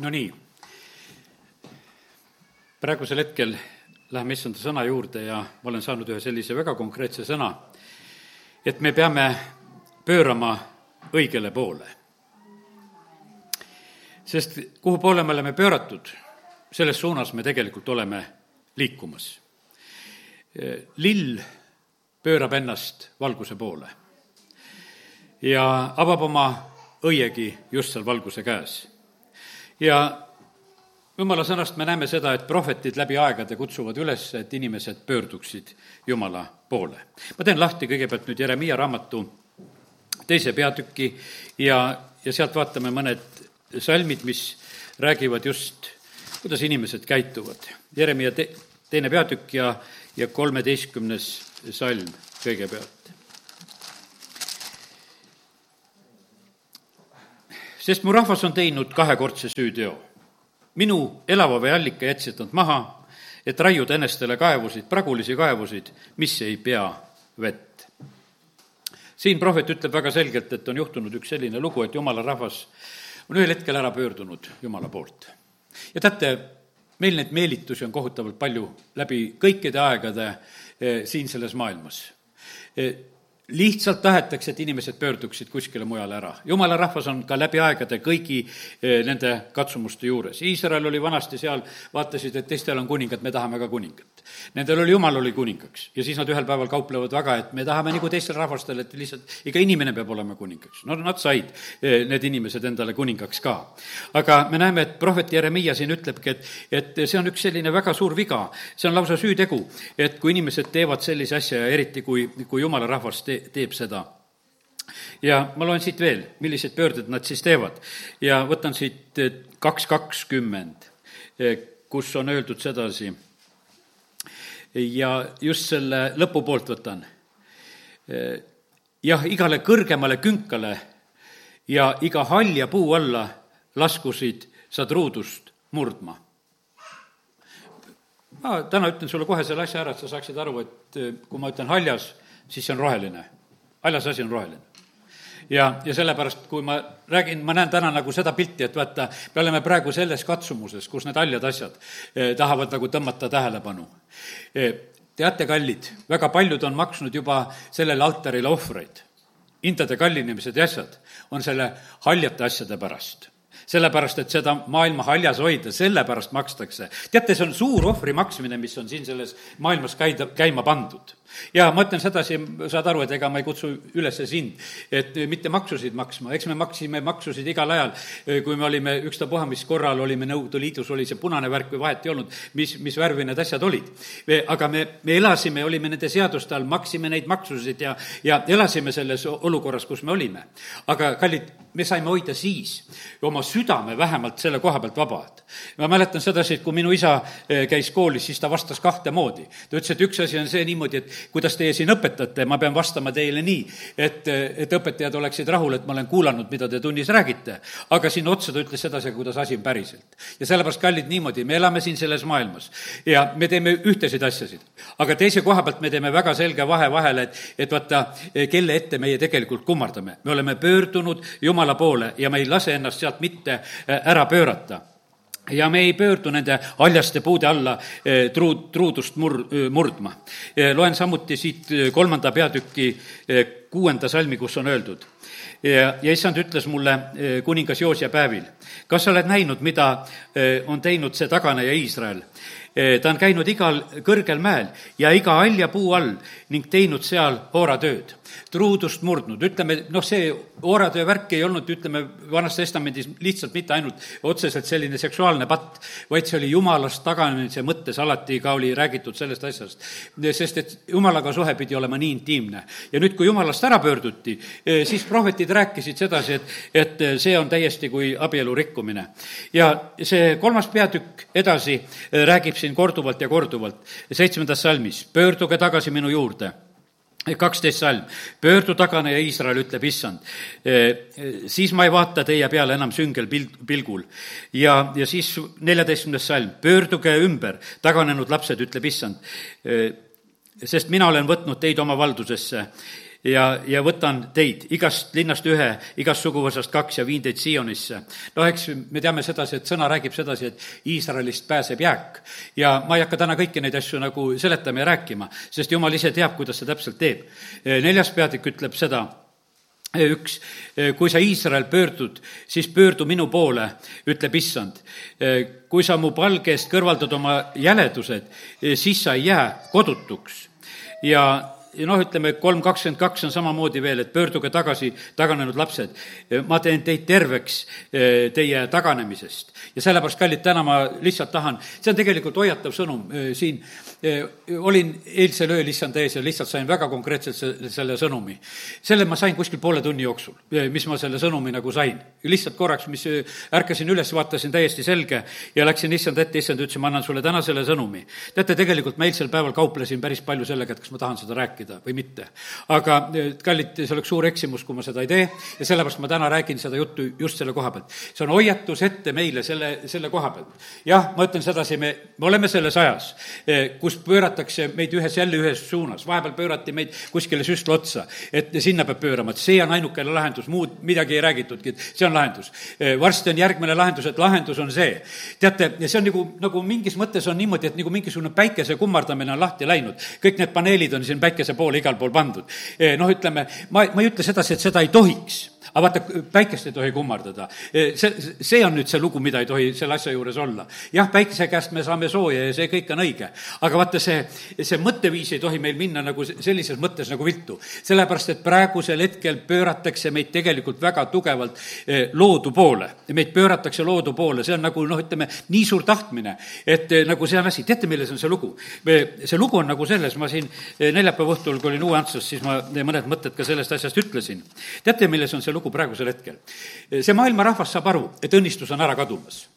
no nii, praegusel hetkel läheme issanda sõna juurde ja ma olen saanud ühe sellise väga konkreetse sõna, et me peame pöörama õigele poole. sest kuhu poole me oleme pööratud, selles suunas me tegelikult oleme liikumas. lill pöörab ennast valguse poole ja avab oma õiegi just seal valguse käes. Ja jumala sõnast me näeme seda, et prohvetid läbi aegade kutsuvad üles, et inimesed pöörduksid Jumala poole. ma teen lahti kõigepealt nüüd Jeremiia raamatu teise peatüki ja, ja sealt vaatame mõned salmid, mis räägivad just, kuidas inimesed käituvad. Jeremiia te-, teine peatükk ja, ja kolmeteistkümnes salm kõigepealt. Sest mu rahvas on teinud kahekordse süüteo minu elava vee allika jätsid nad maha, et raiuda enestele kaevusid, pragulisi kaevusid, mis ei pea vett. siin prohvet ütleb väga selgelt, et on juhtunud üks selline lugu, et jumala rahvas on ühel hetkel ära pöördunud Jumala poolt. ja teate, meil neid meelitusi on kohutavalt palju läbi kõikide aegade eh, siin selles maailmas eh, lihtsalt tahetakse, et inimesed pöörduksid kuskile mujale ära. jumala rahvas on ka läbi aegade kõigi eh, nende katsumuste juures. Iisrael oli vanasti seal, vaatasid, et teistel on kuningad, me tahame ka kuningat. Nendel oli, jumal oli kuningaks ja siis nad ühel päeval kauplevad väga, et me tahame nagu teistel rahvastel, et lihtsalt iga inimene peab olema kuningaks. no nad said, eh, need inimesed endale kuningaks ka. aga me näeme, et prohvet Jeremiah siin ütlebki, et, et see on üks selline väga suur viga, see on lausa süütegu, et kui inimesed teevad sellise asja ja eriti, kui, kui jumala rahvas te-, teeb seda ja ma loen siit veel, millised pöörded nad siis teevad. ja võtan siit eh, kaks kakskümmend, eh, kus on öeldud sedasi, ja just selle lõpupoolt võtan. Eh, jah, igale kõrgemale künkale ja iga halja puu alla laskusid sa truudust murdma. ma täna ütlen sulle kohe selle asja ära, et sa saaksid aru, et kui ma ütlen haljas, siis see on roheline haljas asi on roheline ja, ja sellepärast, kui ma räägin, ma näen täna nagu seda pilti, et vaata, me oleme praegu selles katsumuses, kus need haljad asjad eh, tahavad nagu tõmmata tähelepanu eh,. teate, kallid, väga paljud on maksnud juba sellele altarile ohvreid. hindade kallinemised ja asjad on selle haljate asjade pärast sellepärast, et seda maailma haljas hoida, sellepärast makstakse. teate, see on suur ohvri maksmine, mis on siin selles maailmas käida, käima pandud ja ma ütlen sedasi, saad aru, et ega ma ei kutsu üles sind, et mitte maksusid maksma, eks me maksime maksusid igal ajal, kui me olime ükstapuha, mis korral olime Nõukogude Liidus, oli see punane värk või vahet ei olnud, mis, mis värvi need asjad olid. aga me, me elasime, olime nende seaduste all, maksime neid maksusid ja, ja elasime selles olukorras, kus me olime. aga kallid, me saime hoida siis oma südame vähemalt selle koha pealt vaba. ma mäletan sedasi, et kui minu isa eh, käis koolis, siis ta vastas kahte moodi. ta ütles, et üks asi on see niimoodi, et kuidas teie siin õpetate, ma pean vastama teile nii, et, et õpetajad oleksid rahul, et ma olen kuulanud, mida te tunnis räägite. aga sinna otsa ta ütles sedasi, kuidas asi on päriselt. ja sellepärast, kallid, niimoodi, me elame siin selles maailmas ja me teeme ühtesid asjasid. aga teise koha pealt me teeme väga selge vahe vahele, et, et vaata, kelle ette meie tegelikult kummardame. me oleme pöördunud Jumala poole ja me ei lase ennast sealt mitte äh, ära pöörata ja me ei pöördu nende haljaste puude alla eh, truu-, truudust mur-, eh, murdma. Eh, loen samuti siit kolmanda peatüki kuuenda salmi, kus on öeldud. ja, ja issand ütles mulle kuningas Joosia päevil, kas sa oled näinud, mida on teinud see taganeja Iisrael? Ta on käinud igal kõrgel mäel ja iga haljapuu all ning teinud seal hooratööd truudust murdnud, ütleme noh, see ooratöö värk ei olnud, ütleme, Vanas Testamendis lihtsalt mitte ainult otseselt selline seksuaalne patt, vaid see oli jumalast taganemise mõttes, alati ka oli räägitud sellest asjast. sest et jumalaga suhe pidi olema nii intiimne. ja nüüd, kui jumalast ära pöörduti, eh, siis prohvetid rääkisid sedasi, et, et see on täiesti kui abielu rikkumine. ja see kolmas peatükk edasi eh, räägib siin korduvalt ja korduvalt, seitsmendas salmis, pöörduge tagasi minu juurde kaksteist salm, pöördu tagane ja Iisrael, ütleb issand. E, siis ma ei vaata teie peale enam süngel pil-, pilgul. ja, ja siis neljateistkümnes salm, pöörduge ümber, taganenud lapsed, ütleb issand. Sest mina olen võtnud teid oma valdusesse ja, ja võtan teid igast linnast ühe, igast suguvõsast kaks ja viin teid Sionisse. no eks me teame sedasi, et sõna räägib sedasi, et Iisraelist pääseb jääk. ja ma ei hakka täna kõiki neid asju nagu seletama ja rääkima, sest jumal ise teab, kuidas see täpselt teeb. neljas peatükk ütleb seda, üks, kui sa, Iisrael, pöördud, siis pöördu minu poole, ütleb issand. kui sa mu palge eest kõrvaldad oma jäledused, siis sa ei jää kodutuks. ja noh, ütleme kolm kakskümmend kaks on samamoodi veel, et pöörduge tagasi, taganenud lapsed. ma teen teid terveks eh, teie taganemisest. ja sellepärast, kallid, täna ma lihtsalt tahan, see on tegelikult hoiatav sõnum eh, siin. Eh, olin eilsel ööl issand ees ja lihtsalt sain väga konkreetselt selle sõnumi. selle ma sain kuskil poole tunni jooksul, mis ma selle sõnumi nagu sain. lihtsalt korraks, mis ärkasin üles, vaatasin täiesti selge ja läksin issand ette, issand ütles, ma annan sulle täna selle sõnumi. teate, tegelikult ma eilsel päeval kauplesin päris palju sellega, et kas ma tahan seda rääkida rääkida või mitte. aga eh, kallid, see oleks suur eksimus, kui ma seda ei tee ja sellepärast ma täna räägin seda juttu just selle koha pealt. see on hoiatus ette meile selle, selle koha pealt. jah, ma ütlen sedasi, me, me oleme selles ajas, eh, kus pööratakse meid ühes, jälle ühes suunas, vahepeal pöörati meid kuskile süstla otsa, et sinna peab pöörama, et see on ainukene lahendus, muud midagi ei räägitudki, et see on lahendus. Eh, varsti on järgmine lahendus, et lahendus on see. teate, see on nagu, nagu mingis mõttes on niimoodi, et nagu mingisugune päikese kummardamine on lahti läinud. kõik need paneelid on siin päikese poole igal pool pandud. Eh, noh, ütleme, ma, ma ei ütle sedasi, et seda ei tohiks aga vaata, päikest ei tohi kummardada. see, see on nüüd see lugu, mida ei tohi selle asja juures olla. jah, päikese käest me saame sooja ja see kõik on õige, aga vaata, see, see mõtteviis ei tohi meil minna nagu sellises mõttes nagu viltu. sellepärast, et praegusel hetkel pööratakse meid tegelikult väga tugevalt eh, loodu poole. meid pööratakse loodu poole, see on nagu noh, ütleme, nii suur tahtmine, et eh, nagu see on asi, teate, milles on see lugu? see lugu on nagu selles, ma siin neljapäeva õhtul, kui olin Uue Antslas, siis ma mõned mõtted ka sellest asjast ütlesin. teate, milles on see lugu? lugu praegusel hetkel. see maailma rahvas saab aru, et õnnistus on ära kadumas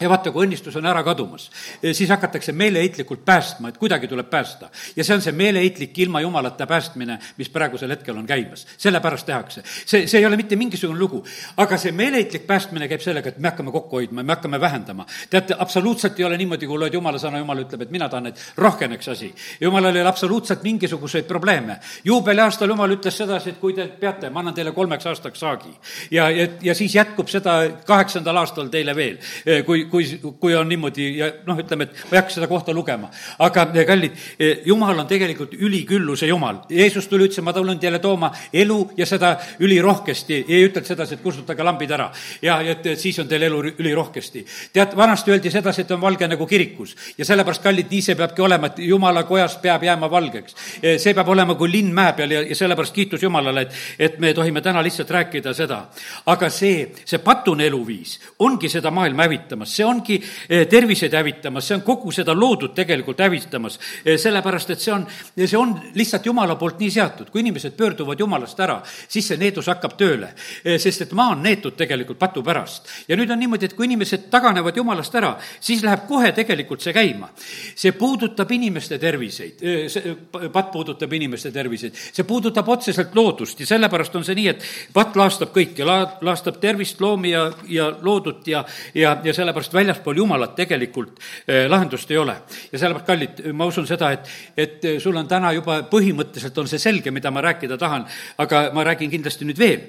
ja vaata, kui õnnistus on ära kadumas, eh, siis hakatakse meeleheitlikult päästma, et kuidagi tuleb päästa. ja see on see meeleheitlik ilma jumalata päästmine, mis praegusel hetkel on käimas. sellepärast tehakse. see, see ei ole mitte mingisugune lugu. aga see meeleheitlik päästmine käib sellega, et me hakkame kokku hoidma, me hakkame vähendama. teate, absoluutselt ei ole niimoodi, kui loed jumala sõna, jumal ütleb, et mina tahan, et rohkeneks asi. jumalal ei ole absoluutselt mingisuguseid probleeme. juubeliaastal jumal ütles sedasi, et kui te peate, ma annan teile kolmeks aastaks saagi. ja, ja, ja siis jätkub seda kaheksandal aastal teile veel, eh, kui kui, kui on niimoodi ja noh, ütleme, et ma ei hakka seda kohta lugema. aga kallid, eh, jumal on tegelikult ülikülluse jumal. Jeesus tuli, ütles, ma tulen teile tooma elu ja seda ülirohkesti. ei ütelnud sedasi, et kustutage lambid ära ja, ja et siis on teil elu ülirohkesti. tead, vanasti öeldi sedasi, et on valge nagu kirikus ja sellepärast, kallid, nii see peabki olema, et jumala kojas peab jääma valgeks. Eh, see peab olema kui linn mäe peal ja, ja sellepärast kiitus Jumalale, et, et me tohime täna lihtsalt rääkida seda. aga see, see patune eluviis ongi seda maailma hävitamas, see ongi eh, terviseid hävitamas, see on kogu seda loodut tegelikult hävitamas. Eh, sellepärast, et see on, see on lihtsalt Jumala poolt nii seatud, kui inimesed pöörduvad Jumalast ära, siis see needus hakkab tööle. Eh, sest et maa on neetud tegelikult patu pärast. ja nüüd on niimoodi, et kui inimesed taganevad Jumalast ära, siis läheb kohe tegelikult see käima. see puudutab inimeste terviseid, see patt puudutab inimeste terviseid, see puudutab otseselt loodust ja sellepärast on see nii, et patt laastab kõike, laastab tervist, loomi ja, ja loodut ja, ja, ja sellepärast sellepärast väljaspool Jumalat tegelikult eh, lahendust ei ole. ja sellepärast, kallid, ma usun seda, et, et eh, sul on täna juba põhimõtteliselt on see selge, mida ma rääkida tahan, aga ma räägin kindlasti nüüd veel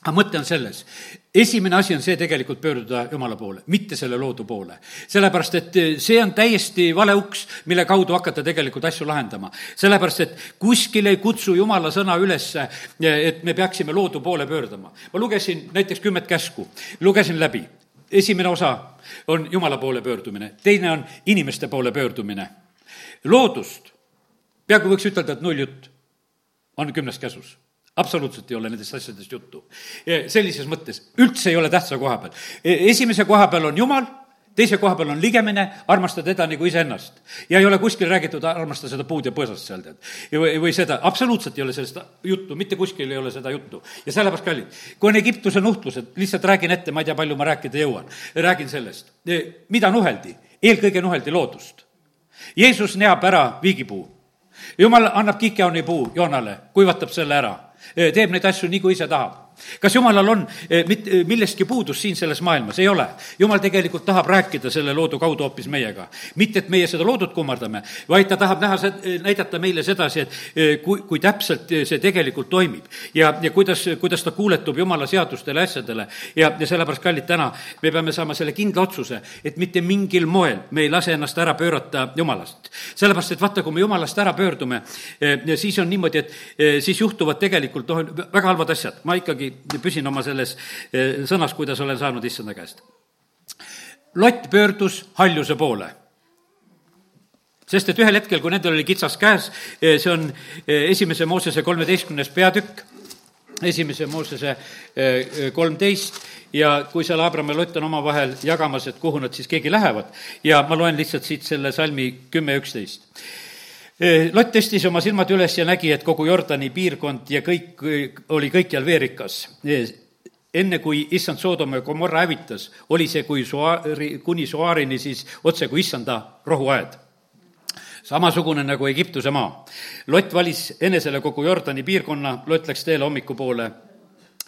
aga mõte on selles, esimene asi on see tegelikult pöörduda Jumala poole, mitte selle loodu poole. sellepärast, et eh, see on täiesti vale uks, mille kaudu hakata tegelikult asju lahendama. sellepärast, et kuskil ei kutsu Jumala sõna üles, et me peaksime loodu poole pöörduma. ma lugesin näiteks kümmet käsku, lugesin läbi esimene osa on Jumala poole pöördumine, teine on inimeste poole pöördumine. loodust, peaaegu võiks ütelda, et nulljutt on kümnes käsus absoluutselt ei ole nendest asjadest juttu. sellises mõttes üldse ei ole tähtsa koha peal. esimese koha peal on Jumal teise koha peal on ligemine, armasta teda nagu iseennast. ja ei ole kuskil räägitud, armasta seda puud ja põõsast seal, tead. või, või seda, absoluutselt ei ole sellest juttu, mitte kuskil ei ole seda juttu. ja sellepärast, kallid, kui on Egiptuse nuhtlused, lihtsalt räägin ette, ma ei tea, palju ma rääkida jõuan, räägin sellest. mida nuheldi? eelkõige nuheldi loodust. Jeesus neab ära viigipuu. jumal annab kikeoni puu Joonale, kuivatab selle ära, teeb neid asju nii, kui ise tahab kas jumalal on mit-, millestki puudus siin selles maailmas? ei ole. jumal tegelikult tahab rääkida selle loodu kaudu hoopis meiega. mitte, et meie seda loodut kummardame, vaid ta tahab näha, näidata meile sedasi, et kui, kui täpselt see tegelikult toimib. ja, ja kuidas, kuidas ta kuuletub jumala seadustele, asjadele. ja, ja sellepärast, kallid, täna me peame saama selle kindla otsuse, et mitte mingil moel me ei lase ennast ära pöörata jumalast. sellepärast, et vaata, kui me jumalast ära pöördume, siis on niimoodi, et siis juhtuvad tegelikult noh, väga halvad asjad. ma ikkagi püsin oma selles eh, sõnas, kuidas olen saanud issanda käest. Lott pöördus haljuse poole sest et ühel hetkel, kui nendel oli kitsas käes, eh, see on eh, esimese Moosese kolmeteistkümnes peatükk, esimese Moosese kolmteist ja kui seal Abram ja Lott on omavahel jagamas, et kuhu nad siis keegi lähevad ja ma loen lihtsalt siit selle salmi kümme, üksteist Lott tõstis oma silmad üles ja nägi, et kogu Jordani piirkond ja kõik oli kõikjal veerikas. enne kui issand Soodoma ja Gomorra hävitas, oli see kui Soari, kuni Soarini siis otse kui issanda rohuaed samasugune nagu Egiptuse maa. Lott valis enesele kogu Jordani piirkonna, Lott läks teele hommikupoole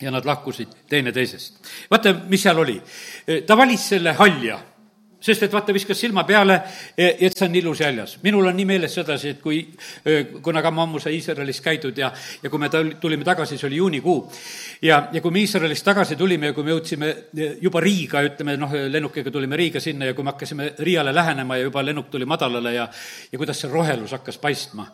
ja nad lahkusid teineteisest. vaata, mis seal oli. ta valis selle halja sest et vaata, viskas silma peale, e, et see on ilus jäljas. minul on nii meeles sedasi, et kui, e, kuna ka ma ammu sai Iisraelis käidud ja, ja kui me tulime tagasi, see oli juunikuu, ja, ja kui me Iisraelist tagasi tulime ja kui me jõudsime e, juba Riiga, ütleme noh, lennukiga tulime Riiga sinna ja kui me hakkasime Riiale lähenema ja juba lennuk tuli madalale ja ja kuidas see rohelus hakkas paistma.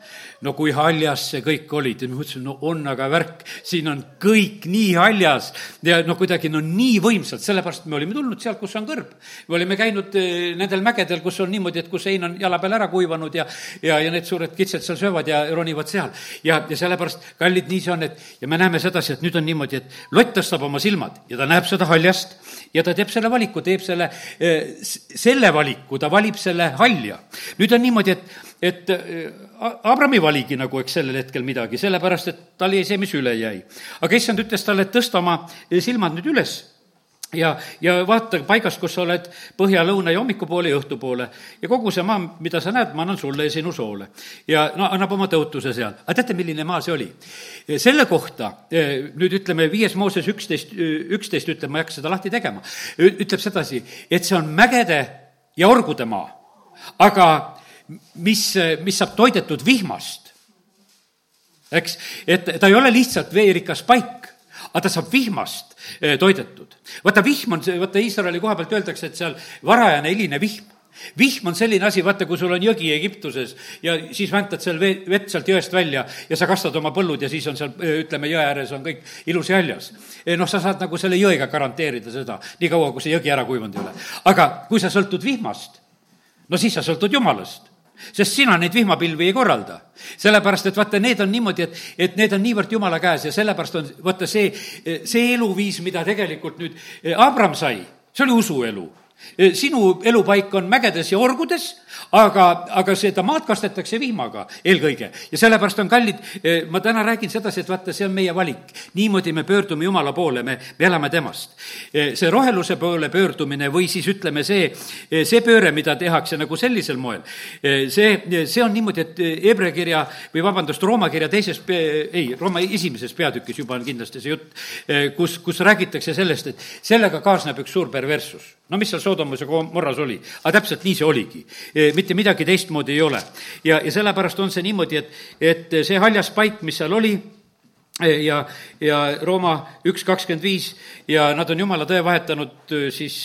no kui haljas see kõik oli, ma mõtlesin, no on aga värk, siin on kõik nii haljas ja no kuidagi no nii võimsalt, sellepärast me olime tulnud sealt, kus on kõrb. me olime käinud nendel mägedel, kus on niimoodi, et kus hein on jala peal ära kuivanud ja, ja, ja need suured kitsed seal söövad ja ronivad seal. ja, ja sellepärast, kallid, nii see on, et ja me näeme sedasi, et nüüd on niimoodi, et lott tõstab oma silmad ja ta näeb seda haljast ja ta teeb selle valiku, teeb selle, eh, selle valiku, ta valib selle halja. nüüd on niimoodi, et, et eh, Abram ei valigi nagu, eks, sellel hetkel midagi, sellepärast et tal jäi see, mis üle jäi. aga issand ütles talle, et tõsta oma silmad nüüd üles ja, ja vaata paigast, kus sa oled põhja, lõuna ja hommikupoole ja õhtupoole. ja kogu see maa, mida sa näed, ma annan sulle ja sinu soole. ja no annab oma tõotuse seal. aga teate, milline maa see oli? selle kohta eh, nüüd ütleme, viies Mooses üksteist, üksteist ütleb, ma ei hakka seda lahti tegema, ütleb sedasi, et see on mägede ja orgude maa. aga mis, mis saab toidetud vihmast, eks, et ta ei ole lihtsalt veerikas paik, aga ta saab vihmast Eh, toidetud. vaata, vihm on see, vaata Iisraeli koha pealt öeldakse, et seal varajane hiline vihm vihm on selline asi, vaata, kui sul on jõgi Egiptuses ja siis väntad seal vee, vett sealt jõest välja ja sa kastad oma põllud ja siis on seal, eh, ütleme, jõe ääres on kõik ilus ja haljas. Eh, noh, sa saad nagu selle jõega garanteerida seda, niikaua kui see jõgi ära kuivanud ei ole. aga kui sa sõltud vihmast, no siis sa sõltud jumalast sest sina neid vihmapilvi ei korralda. sellepärast, et vaata, need on niimoodi, et, et need on niivõrd jumala käes ja sellepärast on, vaata see, see eluviis, mida tegelikult nüüd Abram sai, see oli usuelu sinu elupaik on mägedes ja orgudes, aga, aga seda maad kastetakse vihmaga eelkõige. ja sellepärast on kallid, ma täna räägin sedasi, et vaata, see on meie valik. niimoodi me pöördume Jumala poole, me, me elame temast. see roheluse poole pöördumine või siis ütleme, see, see pööre, mida tehakse nagu sellisel moel, see, see on niimoodi, et Hebra kirja või vabandust, Rooma kirja teises, ei, Rooma esimeses peatükis juba on kindlasti see jutt, kus, kus räägitakse sellest, et sellega kaasneb üks suur perverssus no mis seal Soodomas ja Gomorras oli? aga täpselt nii see oligi. Mitte midagi teistmoodi ei ole. ja, ja sellepärast on see niimoodi, et, et see haljas paik, mis seal oli, ja, ja Rooma üks kakskümmend viis ja nad on jumala tõe vahetanud e, siis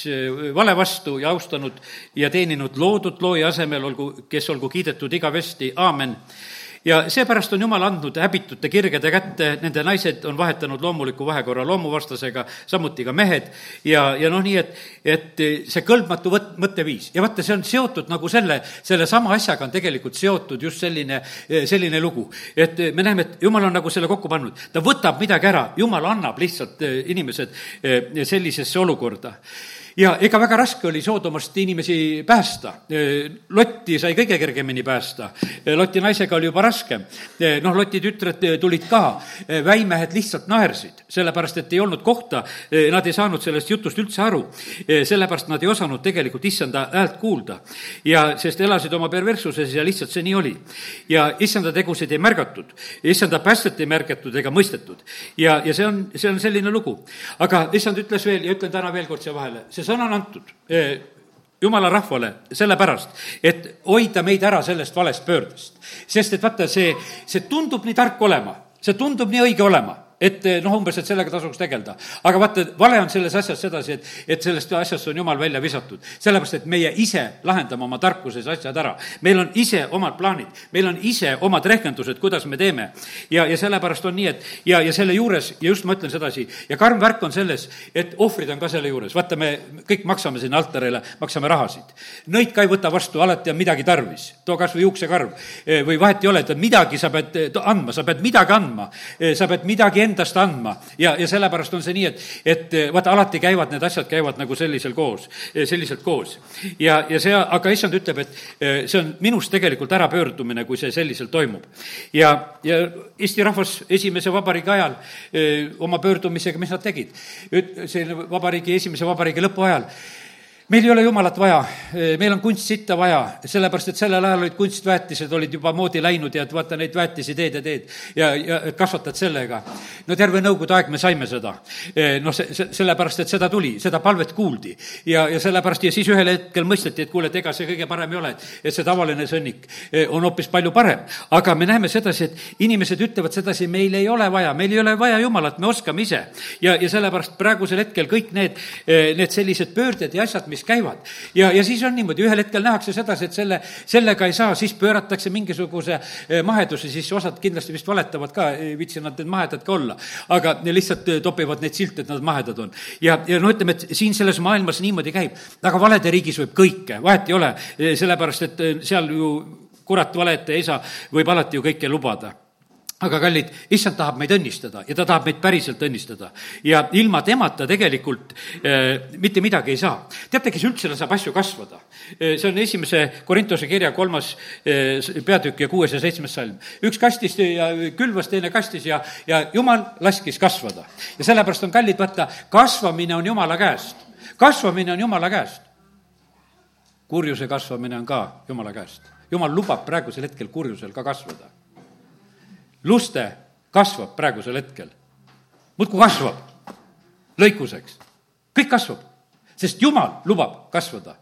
vale vastu ja austanud ja teeninud loodut looja asemel, olgu, kes olgu kiidetud igavesti, aamen ja seepärast on Jumal andnud häbitute kirgede kätte, nende naised on vahetanud loomuliku vahekorra loomuvastasega, samuti ka mehed, ja, ja noh, nii et, et see kõlbmatu võt-, mõtteviis. Ja vaata, see on seotud nagu selle, sellesama asjaga on tegelikult seotud just selline, selline lugu. et me näeme, et Jumal on nagu selle kokku pannud, ta võtab midagi ära, Jumal annab lihtsalt inimesed sellisesse olukorda ja ega väga raske oli Soodomast inimesi päästa. Lotti sai kõige kergemini päästa. Loti naisega oli juba raskem. noh, Loti tütred tulid ka, väimehed lihtsalt naersid, sellepärast et ei olnud kohta, nad ei saanud sellest jutust üldse aru. sellepärast nad ei osanud tegelikult issanda häält kuulda. ja sest elasid oma perverssuses ja lihtsalt see nii oli. ja issanda tegusid ei märgatud, issanda päästet ei märgatud ega mõistetud. ja, ja see on, see on selline lugu. aga issand ütles veel ja ütlen täna veel kord siia vahele, see see sõna on antud eh, jumala rahvale sellepärast, et hoida meid ära sellest valest pöördest. sest et vaata, see, see tundub nii tark olema, see tundub nii õige olema et eh, noh, umbes, et sellega tasuks tegeleda. aga vaata, vale on selles asjas sedasi, et, et sellest asjast on jumal välja visatud. sellepärast, et meie ise lahendame oma tarkuses asjad ära. meil on ise omad plaanid, meil on ise omad rehkendused, kuidas me teeme. ja, ja sellepärast on nii, et ja, ja selle juures, ja just ma ütlen sedasi, ja karm värk on selles, et ohvrid on ka selle juures. vaata, me kõik maksame sinna altarile, maksame rahasid. nõid ka ei võta vastu, alati on midagi tarvis. too kas või juuksekarv eh, või vahet ei ole, et midagi sa pead eh, andma, sa pead midagi andma. sa pead midagi endast andma ja, ja sellepärast on see nii, et, et vaata, alati käivad need asjad, käivad nagu sellisel koos, selliselt koos. ja, ja see, aga issand ütleb, et eh, see on minust tegelikult ärapöördumine, kui see selliselt toimub. ja, ja Eesti rahvas esimese vabariigi ajal öö, eh, oma pöördumisega, mis nad tegid? see vabariigi, esimese vabariigi lõpu ajal meil ei ole jumalat vaja, meil on kunstsitta vaja, sellepärast et sellel ajal olid kunstväetised olid juba moodi läinud ja et vaata, neid väetisi teed ja teed ja, ja kasvatad sellega. no terve Nõukogude aeg me saime seda. noh, see, see, sellepärast, et seda tuli, seda palvet kuuldi. ja, ja sellepärast ja siis ühel hetkel mõisteti, et kuule, et ega see kõige parem ei ole, et, see tavaline sõnnik on hoopis palju parem. aga me näeme sedasi, et inimesed ütlevad sedasi, meil ei ole vaja, meil ei ole vaja Jumalat, me oskame ise. ja, ja sellepärast praegusel hetkel kõik need, need sellised pöörded ja asjad, mis mis käivad. ja, ja siis on niimoodi, ühel hetkel nähakse sedasi, et selle, sellega ei saa, siis pööratakse mingisuguse eh, maheduse, siis osad kindlasti vist valetavad ka, ei viitsi nad need mahedad ka olla. aga lihtsalt eh, topivad neid silte, et nad mahedad on. ja, ja no ütleme, et siin selles maailmas niimoodi käib, aga valede riigis võib kõike, vahet ei ole, eh, sellepärast et seal ju kurat valetaja isa võib alati ju kõike lubada aga kallid, issand tahab meid õnnistada ja ta tahab meid päriselt õnnistada. ja ilma temata tegelikult äh, mitte midagi ei saa. teate, kes üldse laseb asju kasvada? see on esimese Korintuse kirja kolmas äh, peatükk ja kuues ja seitsmes salm. üks kastis ja külvas, teine kastis ja, ja jumal laskis kasvada. ja sellepärast on kallid, vaata, kasvamine on jumala käest. kasvamine on jumala käest. kurjuse kasvamine on ka jumala käest. jumal lubab praegusel hetkel kurjusel ka kasvada luste kasvab praegusel hetkel. muudkui kasvab lõikuseks, kõik kasvab, sest Jumal lubab kasvada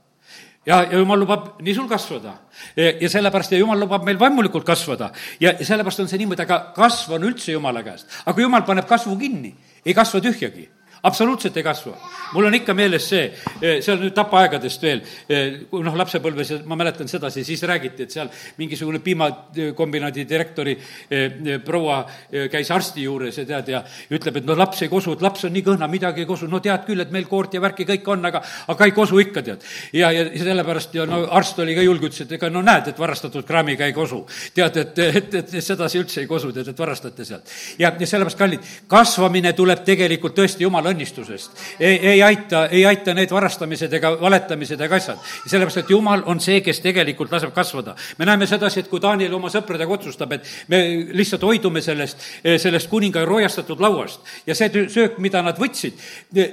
ja, ja jumal lubab nii sul kasvada. ja sellepärast ja jumal lubab meil vaimulikult kasvada ja, ja sellepärast on see niimoodi, aga kasv on üldse jumala käest. aga kui jumal paneb kasvu kinni, ei kasva tühjagi absoluutselt ei kasva. mul on ikka meeles see, eh, see on nüüd tapaaegadest veel, eh, kui noh, lapsepõlves ma mäletan sedasi, siis räägiti, et seal mingisugune piimakombinaadi direktori eh, proua käis arsti juures ja tead, ja ütleb, et no laps ei kosu, et laps on nii kõhna, midagi ei kosu, no tead küll, et meil koort ja värki kõik on, aga, aga ei kosu ikka, tead. ja, ja sellepärast ja no arst oli ka julge, ütles, et ega no näed, et varastatud kraamiga ei kosu. tead, et, et, et, et sedasi üldse ei kosu, tead, et varastate sealt. ja, ja sellepärast, kallid, kasvamine tuleb tegelikult tõesti jumala õnnistusest. ei, ei aita, ei aita need varastamised ega valetamised ega asjad. sellepärast, et Jumal on see, kes tegelikult laseb kasvada. me näeme sedasi, et kui Daniel oma sõpradega otsustab, et me lihtsalt hoidume sellest, sellest kuninga rojastatud lauast ja see söök, mida nad võtsid,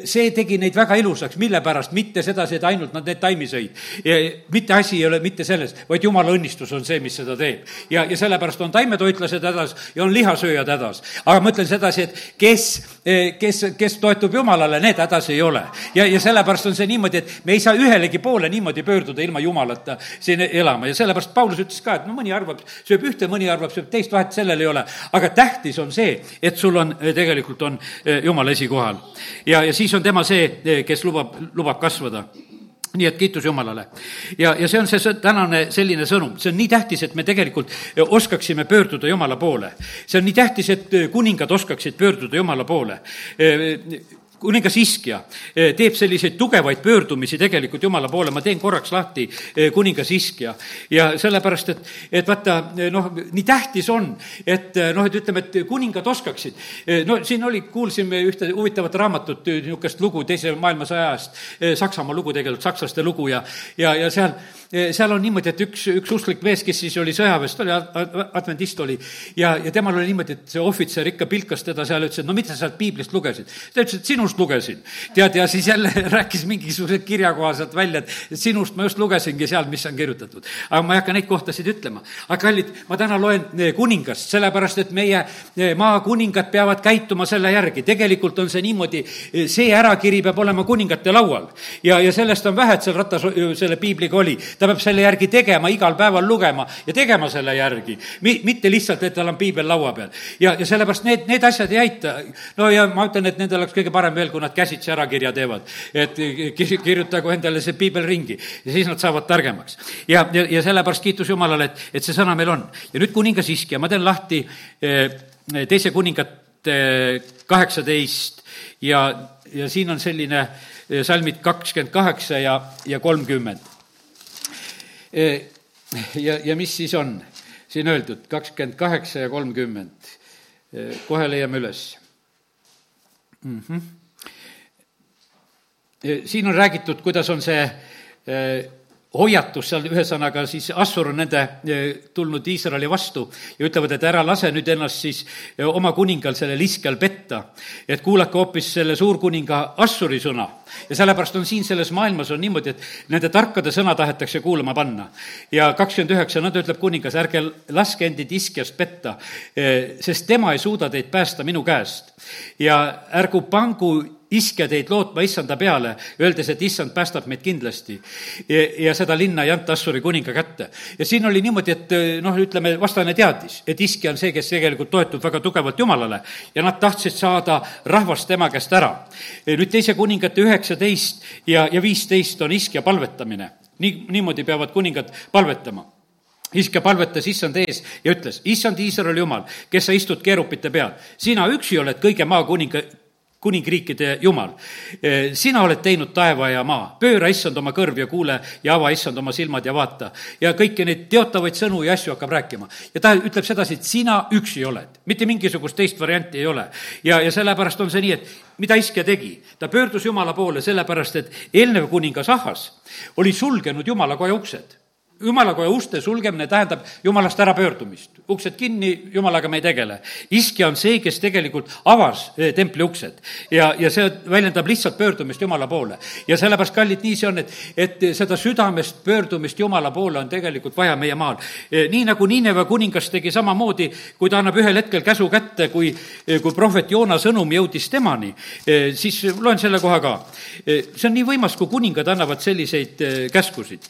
see tegi neid väga ilusaks, mille pärast, mitte sedasi, et ainult nad need taimi sõid. mitte asi ei ole mitte selles, vaid Jumala õnnistus on see, mis seda teeb. ja, ja sellepärast on taimetoitlased hädas ja on lihasööjad hädas. aga ma ütlen sedasi, et kes, kes, kes toetub allub Jumalale, need hädas ei ole. ja, ja sellepärast on see niimoodi, et me ei saa ühelegi poole niimoodi pöörduda ilma Jumalata siin elama ja sellepärast Paulus ütles ka, et no mõni arvab, sööb ühte, mõni arvab, sööb teist, vahet sellel ei ole. aga tähtis on see, et sul on, tegelikult on eh, Jumal esikohal. ja, ja siis on tema see, eh, kes lubab, lubab kasvada nii et kiitus Jumalale. ja, ja see on see tänane selline sõnum, see on nii tähtis, et me tegelikult oskaksime pöörduda Jumala poole. see on nii tähtis, et kuningad oskaksid pöörduda Jumala poole kuningas Iskja eh, teeb selliseid tugevaid pöördumisi tegelikult Jumala poole, ma teen korraks lahti eh, kuningas Iskja. ja sellepärast, et, et vaata, eh, noh, nii tähtis on, et noh, et ütleme, et kuningad oskaksid. no siin oli, kuulsime ühte huvitavat raamatut, niisugust lugu Teise maailmasõja ajast, Saksamaa lugu tegelikult, sakslaste lugu ja, ja, ja seal seal on niimoodi, et üks, üks usklik mees, kes siis oli sõjaväes, ta oli adventist oli, ja, ja temal oli niimoodi, et see ohvitser ikka pilkas teda seal, ütles, et no mida sa sealt piiblist lugesid. ta ütles, et sinust lugesin. tead, ja siis jälle rääkis mingisuguse kirjakoha sealt välja, et sinust ma just lugesingi seal, mis on kirjutatud. aga ma ei hakka neid kohtasid ütlema. aga kallid, ma täna loen eh, kuningast, sellepärast et meie eh, maakuningad peavad käituma selle järgi. tegelikult on see niimoodi, eh, see ärakiri peab olema kuningate laual. ja, ja sellest on vähe, et seal rattas selle piibliga oli ta peab selle järgi tegema, igal päeval lugema ja tegema selle järgi. Mi-, mitte lihtsalt, et tal on piibel laua peal. ja, ja sellepärast need, need asjad ei aita. no ja ma ütlen, et nendel oleks kõige parem veel, kui nad käsitsi ärakirja teevad. et kirjutagu endale see piibel ringi ja siis nad saavad targemaks. ja, ja, ja sellepärast kiitus Jumalale, et, et see sõna meil on. ja nüüd kuningas Iskja, ma teen lahti eh, teise kuningate kaheksateist ja, ja siin on selline eh, salmid kakskümmend kaheksa ja, ja kolmkümmend ja, ja mis siis on siin öeldud, kakskümmend kaheksa ja kolmkümmend, kohe leiame üles mm. -hmm. Siin on räägitud, kuidas on see hoiatus seal, ühesõnaga siis Assur on nende tulnud Iisraeli vastu ja ütlevad, et ära lase nüüd ennast siis oma kuningal, sellel iskel petta. et kuulake hoopis selle suurkuninga Assuri sõna. ja sellepärast on siin selles maailmas on niimoodi, et nende tarkade sõna tahetakse kuulama panna. ja kakskümmend üheksa, nõnda ütleb kuningas, ärge laske endid iskjast petta, sest tema ei suuda teid päästa minu käest. ja ärgu pangu iske teid lootma issanda peale, öeldes, et issand päästab meid kindlasti. ja seda linna ei anta Assuri kuninga kätte. ja siin oli niimoodi, et noh, ütleme, vastane teadis, et iski on see, kes tegelikult toetub väga tugevalt Jumalale ja nad tahtsid saada rahvast tema käest ära. nüüd teise kuningate üheksateist ja, ja viisteist on iskja palvetamine. nii, niimoodi peavad kuningad palvetama iske palvetas issand ees ja ütles, issand Iisraeli jumal, kes sa istud keerupite peal, sina üksi oled kõige maakuninga, kuningriikide Jumal. Sina oled teinud taeva ja maa, pööra issand oma kõrv ja kuule ja ava issand oma silmad ja vaata. ja kõiki neid teotavaid sõnu ja asju hakkab rääkima. ja ta ütleb sedasi, et sina üksi oled, mitte mingisugust teist varianti ei ole. ja, ja sellepärast on see nii, et mida Iskja tegi? ta pöördus Jumala poole sellepärast, et eelnev kuningas Ahas oli sulgenud Jumala koja uksed jumalakoja uste sulgemine tähendab jumalast ärapöördumist. uksed kinni, jumalaga me ei tegele. iskja on see, kes tegelikult avas eh, templi uksed ja, ja see väljendab lihtsalt pöördumist Jumala poole. ja sellepärast, kallid, nii see on, et, et seda südamest pöördumist Jumala poole on tegelikult vaja meie maal. Eh, nii nagu Niineve kuningas tegi samamoodi, kui ta annab ühel hetkel käsu kätte, kui, eh, kui prohvet Joona sõnum jõudis temani, siis loen selle koha ka. see on nii võimas, kui kuningad annavad selliseid käskusid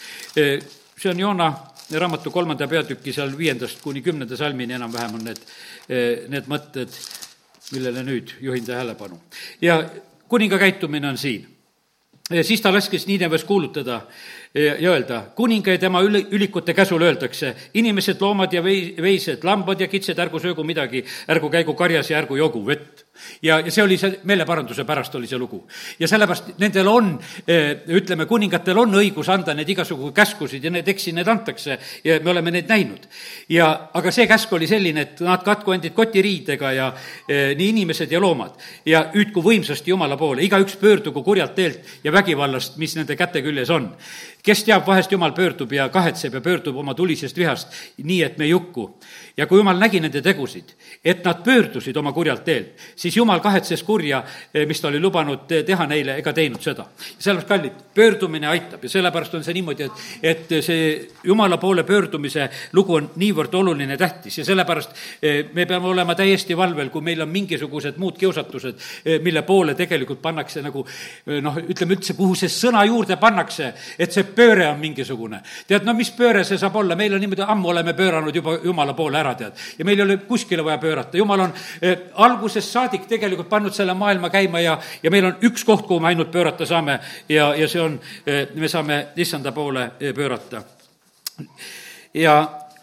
see on Joona raamatu kolmanda peatüki seal viiendast kuni kümnenda salmini enam-vähem on need, need mõtted, millele nüüd juhin tähelepanu. ja kuninga käitumine on siin. siis ta laskis Niineves kuulutada ja öelda, kuninga ja tema üli, ülikute käsul öeldakse, inimesed, loomad ja vei-, veised, lambad ja kitsed, ärgu söögu midagi, ärgu käigu karjas ja ärgu jogu vett ja, ja see oli see, meeleparanduse pärast oli see lugu. ja sellepärast nendel on, eh, ütleme, kuningatel on õigus anda neid igasugu käskusid ja need, eks need antakse ja me oleme neid näinud. ja, aga see käsk oli selline, et nad katku endid kotiriidega ja eh, nii inimesed ja loomad. ja hüüdku võimsasti Jumala poole, igaüks pöördugu kurjalt teelt ja vägivallast, mis nende käte küljes on. Kes teab, vahest Jumal pöördub ja kahetseb ja pöördub oma tulisest vihast, nii et me ei hukku. ja kui Jumal nägi nende tegusid, et nad pöördusid oma kurjalt teelt, siis jumal kahetses kurja, eh, mis ta oli lubanud teha neile, ega teinud seda. sellepärast, kallid, pöördumine aitab ja sellepärast on see niimoodi, et, et see jumala poole pöördumise lugu on niivõrd oluline, tähtis ja sellepärast eh, me peame olema täiesti valvel, kui meil on mingisugused muud kiusatused, eh, mille poole tegelikult pannakse nagu noh, ütleme üldse, kuhu see sõna juurde pannakse, et see pööre on mingisugune. tead, no mis pööre see saab olla, meil on niimoodi, ammu oleme pööranud juba jumala poole ära, tead. ja meil ei ole kuskile vaja pöörata, jumal on eh, algusest saadik tegelikult pannud selle maailma käima ja, ja meil on üks koht, kuhu me ainult pöörata saame ja, ja see on, me saame issanda poole pöörata. ja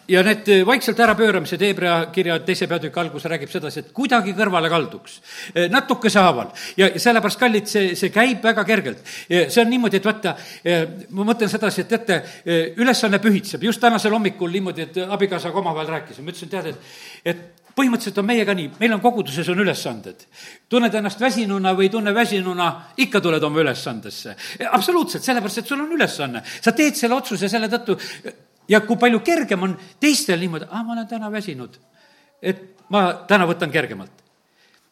ja need eh, vaikselt ärapööramised, Hebra kirja teise peatüki alguses räägib sedasi, et kuidagi kõrvale kalduks, eh, natukese haaval. ja sellepärast, kallid, see, see käib väga kergelt. see on niimoodi, et vaata, eh, ma mõtlen sedasi, et teate, ülesanne pühitseb, just tänasel hommikul niimoodi, et abikaasaga omavahel rääkisime, ütlesin, tead, et, et põhimõtteliselt on meiega nii, meil on koguduses on ülesanded. tunned ennast väsinuna või ei tunne väsinuna, ikka tuled oma ülesandesse. absoluutselt, sellepärast et sul on ülesanne. sa teed selle otsuse selle tõttu, ja kui palju kergem on teistel niimoodi, aa, ma olen täna väsinud. et ma täna võtan kergemalt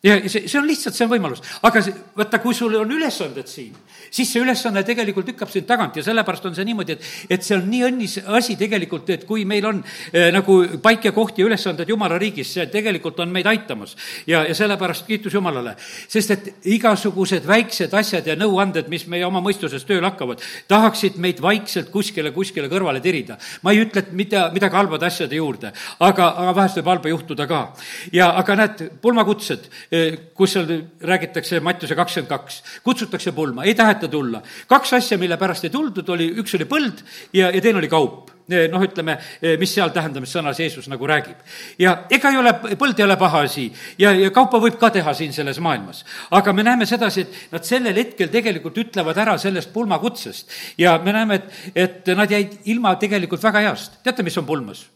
ja see, see on lihtsalt, see on võimalus. aga see, vaata, kui sul on ülesanded siin, siis see ülesanne tegelikult lükkab sind tagant ja sellepärast on see niimoodi, et, et see on nii õnnis asi tegelikult, et kui meil on äh, nagu paik ja koht ja ülesanded Jumala riigis, see tegelikult on meid aitamas. ja, ja sellepärast kiitus Jumalale. sest et igasugused väiksed asjad ja nõuanded, mis meie oma mõistuses tööle hakkavad, tahaksid meid vaikselt kuskile, kuskile kõrvale tirida. ma ei ütle, et mida, midagi halbade asjade juurde, aga, aga vahest võib halba juhtuda ka. ja aga näed, pulmakutsed Eh, kus seal räägitakse Mattiuse kakskümmend kaks, kutsutakse pulma, ei taheta tulla. kaks asja, mille pärast ei tuldud, oli, üks oli põld ja, ja teine oli kaup eh, noh, ütleme, eh, mis seal tähendamissõnas Jeesus nagu räägib. ja ega ei ole, põld ei ole paha asi ja, ja kaupa võib ka teha siin selles maailmas. aga me näeme sedasi, et nad sellel hetkel tegelikult ütlevad ära sellest pulmakutsest ja me näeme, et, et nad jäid ilma tegelikult väga heast. teate, mis on pulmas?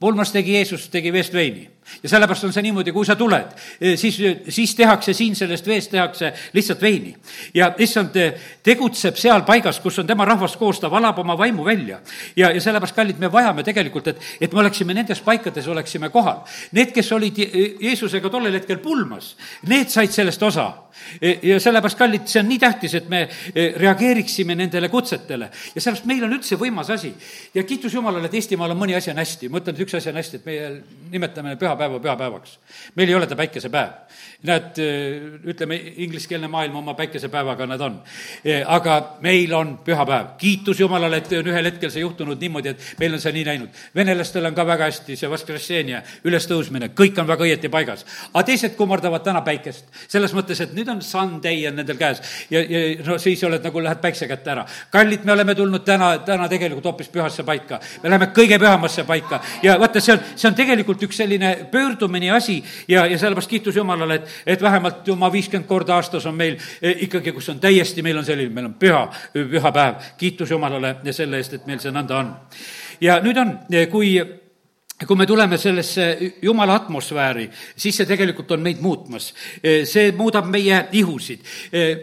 pulmas tegi Jeesus, tegi veest veini ja sellepärast on see niimoodi, kui sa tuled, eh, siis, siis tehakse siin sellest veest, tehakse lihtsalt veini. ja issand eh, tegutseb seal paigas, kus on tema rahvas koos, ta valab oma vaimu välja. ja, ja sellepärast, kallid, me vajame tegelikult, et, et me oleksime nendes paikades, oleksime kohal. Need, kes olid Jeesusega tollel hetkel pulmas, need said sellest osa. E, ja sellepärast, kallid, see on nii tähtis, et me e, reageeriksime nendele kutsetele. ja sellepärast meil on üldse võimas asi. ja kiitus Jumalale, et Eestimaal on mõni asi on hästi. ma ütlen, et üks asi on hästi, et meie nimetame püha pühapäeva pühapäevaks. meil ei ole ta päikesepäev. Näed, ütleme, ingliskeelne maailm oma päikesepäevaga nad on. aga meil on pühapäev. kiitus Jumalale, et on ühel hetkel see juhtunud niimoodi, et meil on see nii läinud. venelastel on ka väga hästi see Vaskressenia ülestõusmine, kõik on väga õieti paigas. aga teised kummardavad täna päikest. selles mõttes, et nüüd on Sunday on nendel käes ja, ja no siis oled nagu, lähed päikse kätte ära. kallid, me oleme tulnud täna, täna tegelikult hoopis pühasse paika. me läheme kõige pühamasse paika ja vaata, see on, see on tegelikult üks selline pöördumine asi ja, ja sellepärast kiitus Jumalale, et, et vähemalt oma viiskümmend korda aastas on meil eh, ikkagi, kus on täiesti, meil on selline, meil on püha, püha päev. kiitus Jumalale selle eest, et meil see nõnda on. ja nüüd on, eh, kui kui me tuleme sellesse jumala atmosfääri, siis see tegelikult on meid muutmas. see muudab meie ihusid.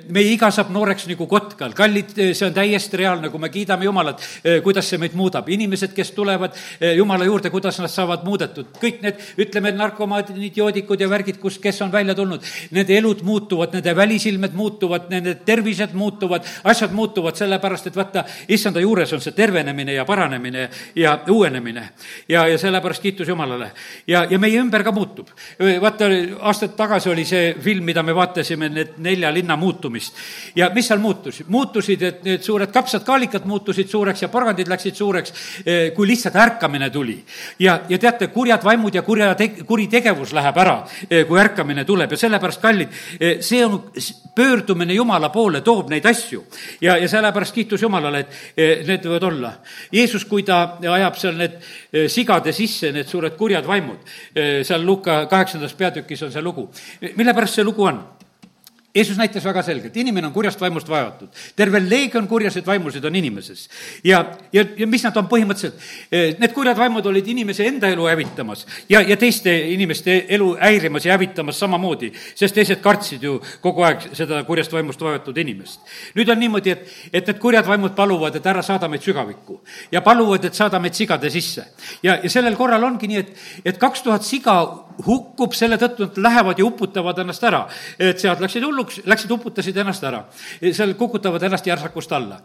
meie iga saab nooreks nagu kotkal. kallid, see on täiesti reaalne, kui me kiidame Jumalat, kuidas see meid muudab. inimesed, kes tulevad Jumala juurde, kuidas nad saavad muudetud. kõik need, ütleme, narkomaanid, joodikud ja värgid, kus, kes on välja tulnud, nende elud muutuvad, nende välisilmed muutuvad, nende tervised muutuvad, asjad muutuvad, sellepärast et vaata, issanda juures on see tervenemine ja paranemine ja uuenemine. ja, ja sellepärast sellepärast kiitus Jumalale. ja, ja meie ümber ka muutub. vaata, aastaid tagasi oli see film, mida me vaatasime, need nelja linna muutumist. ja mis seal muutus? muutusid, et need suured kapsad-kaalikad muutusid suureks ja porgandid läksid suureks, kui lihtsalt ärkamine tuli. ja, ja teate, kurjad vaimud ja kurja te-, kuritegevus läheb ära, kui ärkamine tuleb ja sellepärast, kallid, see on pöördumine Jumala poole, toob neid asju. ja, ja sellepärast kiitus Jumalale, et need võivad olla. Jeesus, kui ta ajab seal need sigade sisse, sisse need suured kurjad vaimud. seal Luka kaheksandas peatükis on see lugu. mille pärast see lugu on? Jeesus näitas väga selgelt, inimene on kurjast vaimust vaevatud. terve leegion kurjaseid vaimusid on inimeses. ja, ja, ja mis nad on põhimõtteliselt? Eh, need kurjad vaimud olid inimese enda elu hävitamas ja, ja teiste inimeste elu häirimas ja hävitamas samamoodi, sest teised kartsid ju kogu aeg seda kurjast vaimust vaevatud inimest. nüüd on niimoodi, et, et need kurjad vaimud paluvad, et ära saada meid sügavikku ja paluvad, et saada meid sigade sisse. ja, ja sellel korral ongi nii, et, et kaks tuhat siga hukkub selle tõttu, et lähevad ja uputavad ennast ära. et sealt läksid hulluks, läksid, uputasid ennast ära. seal kukutavad ennast järsakust alla.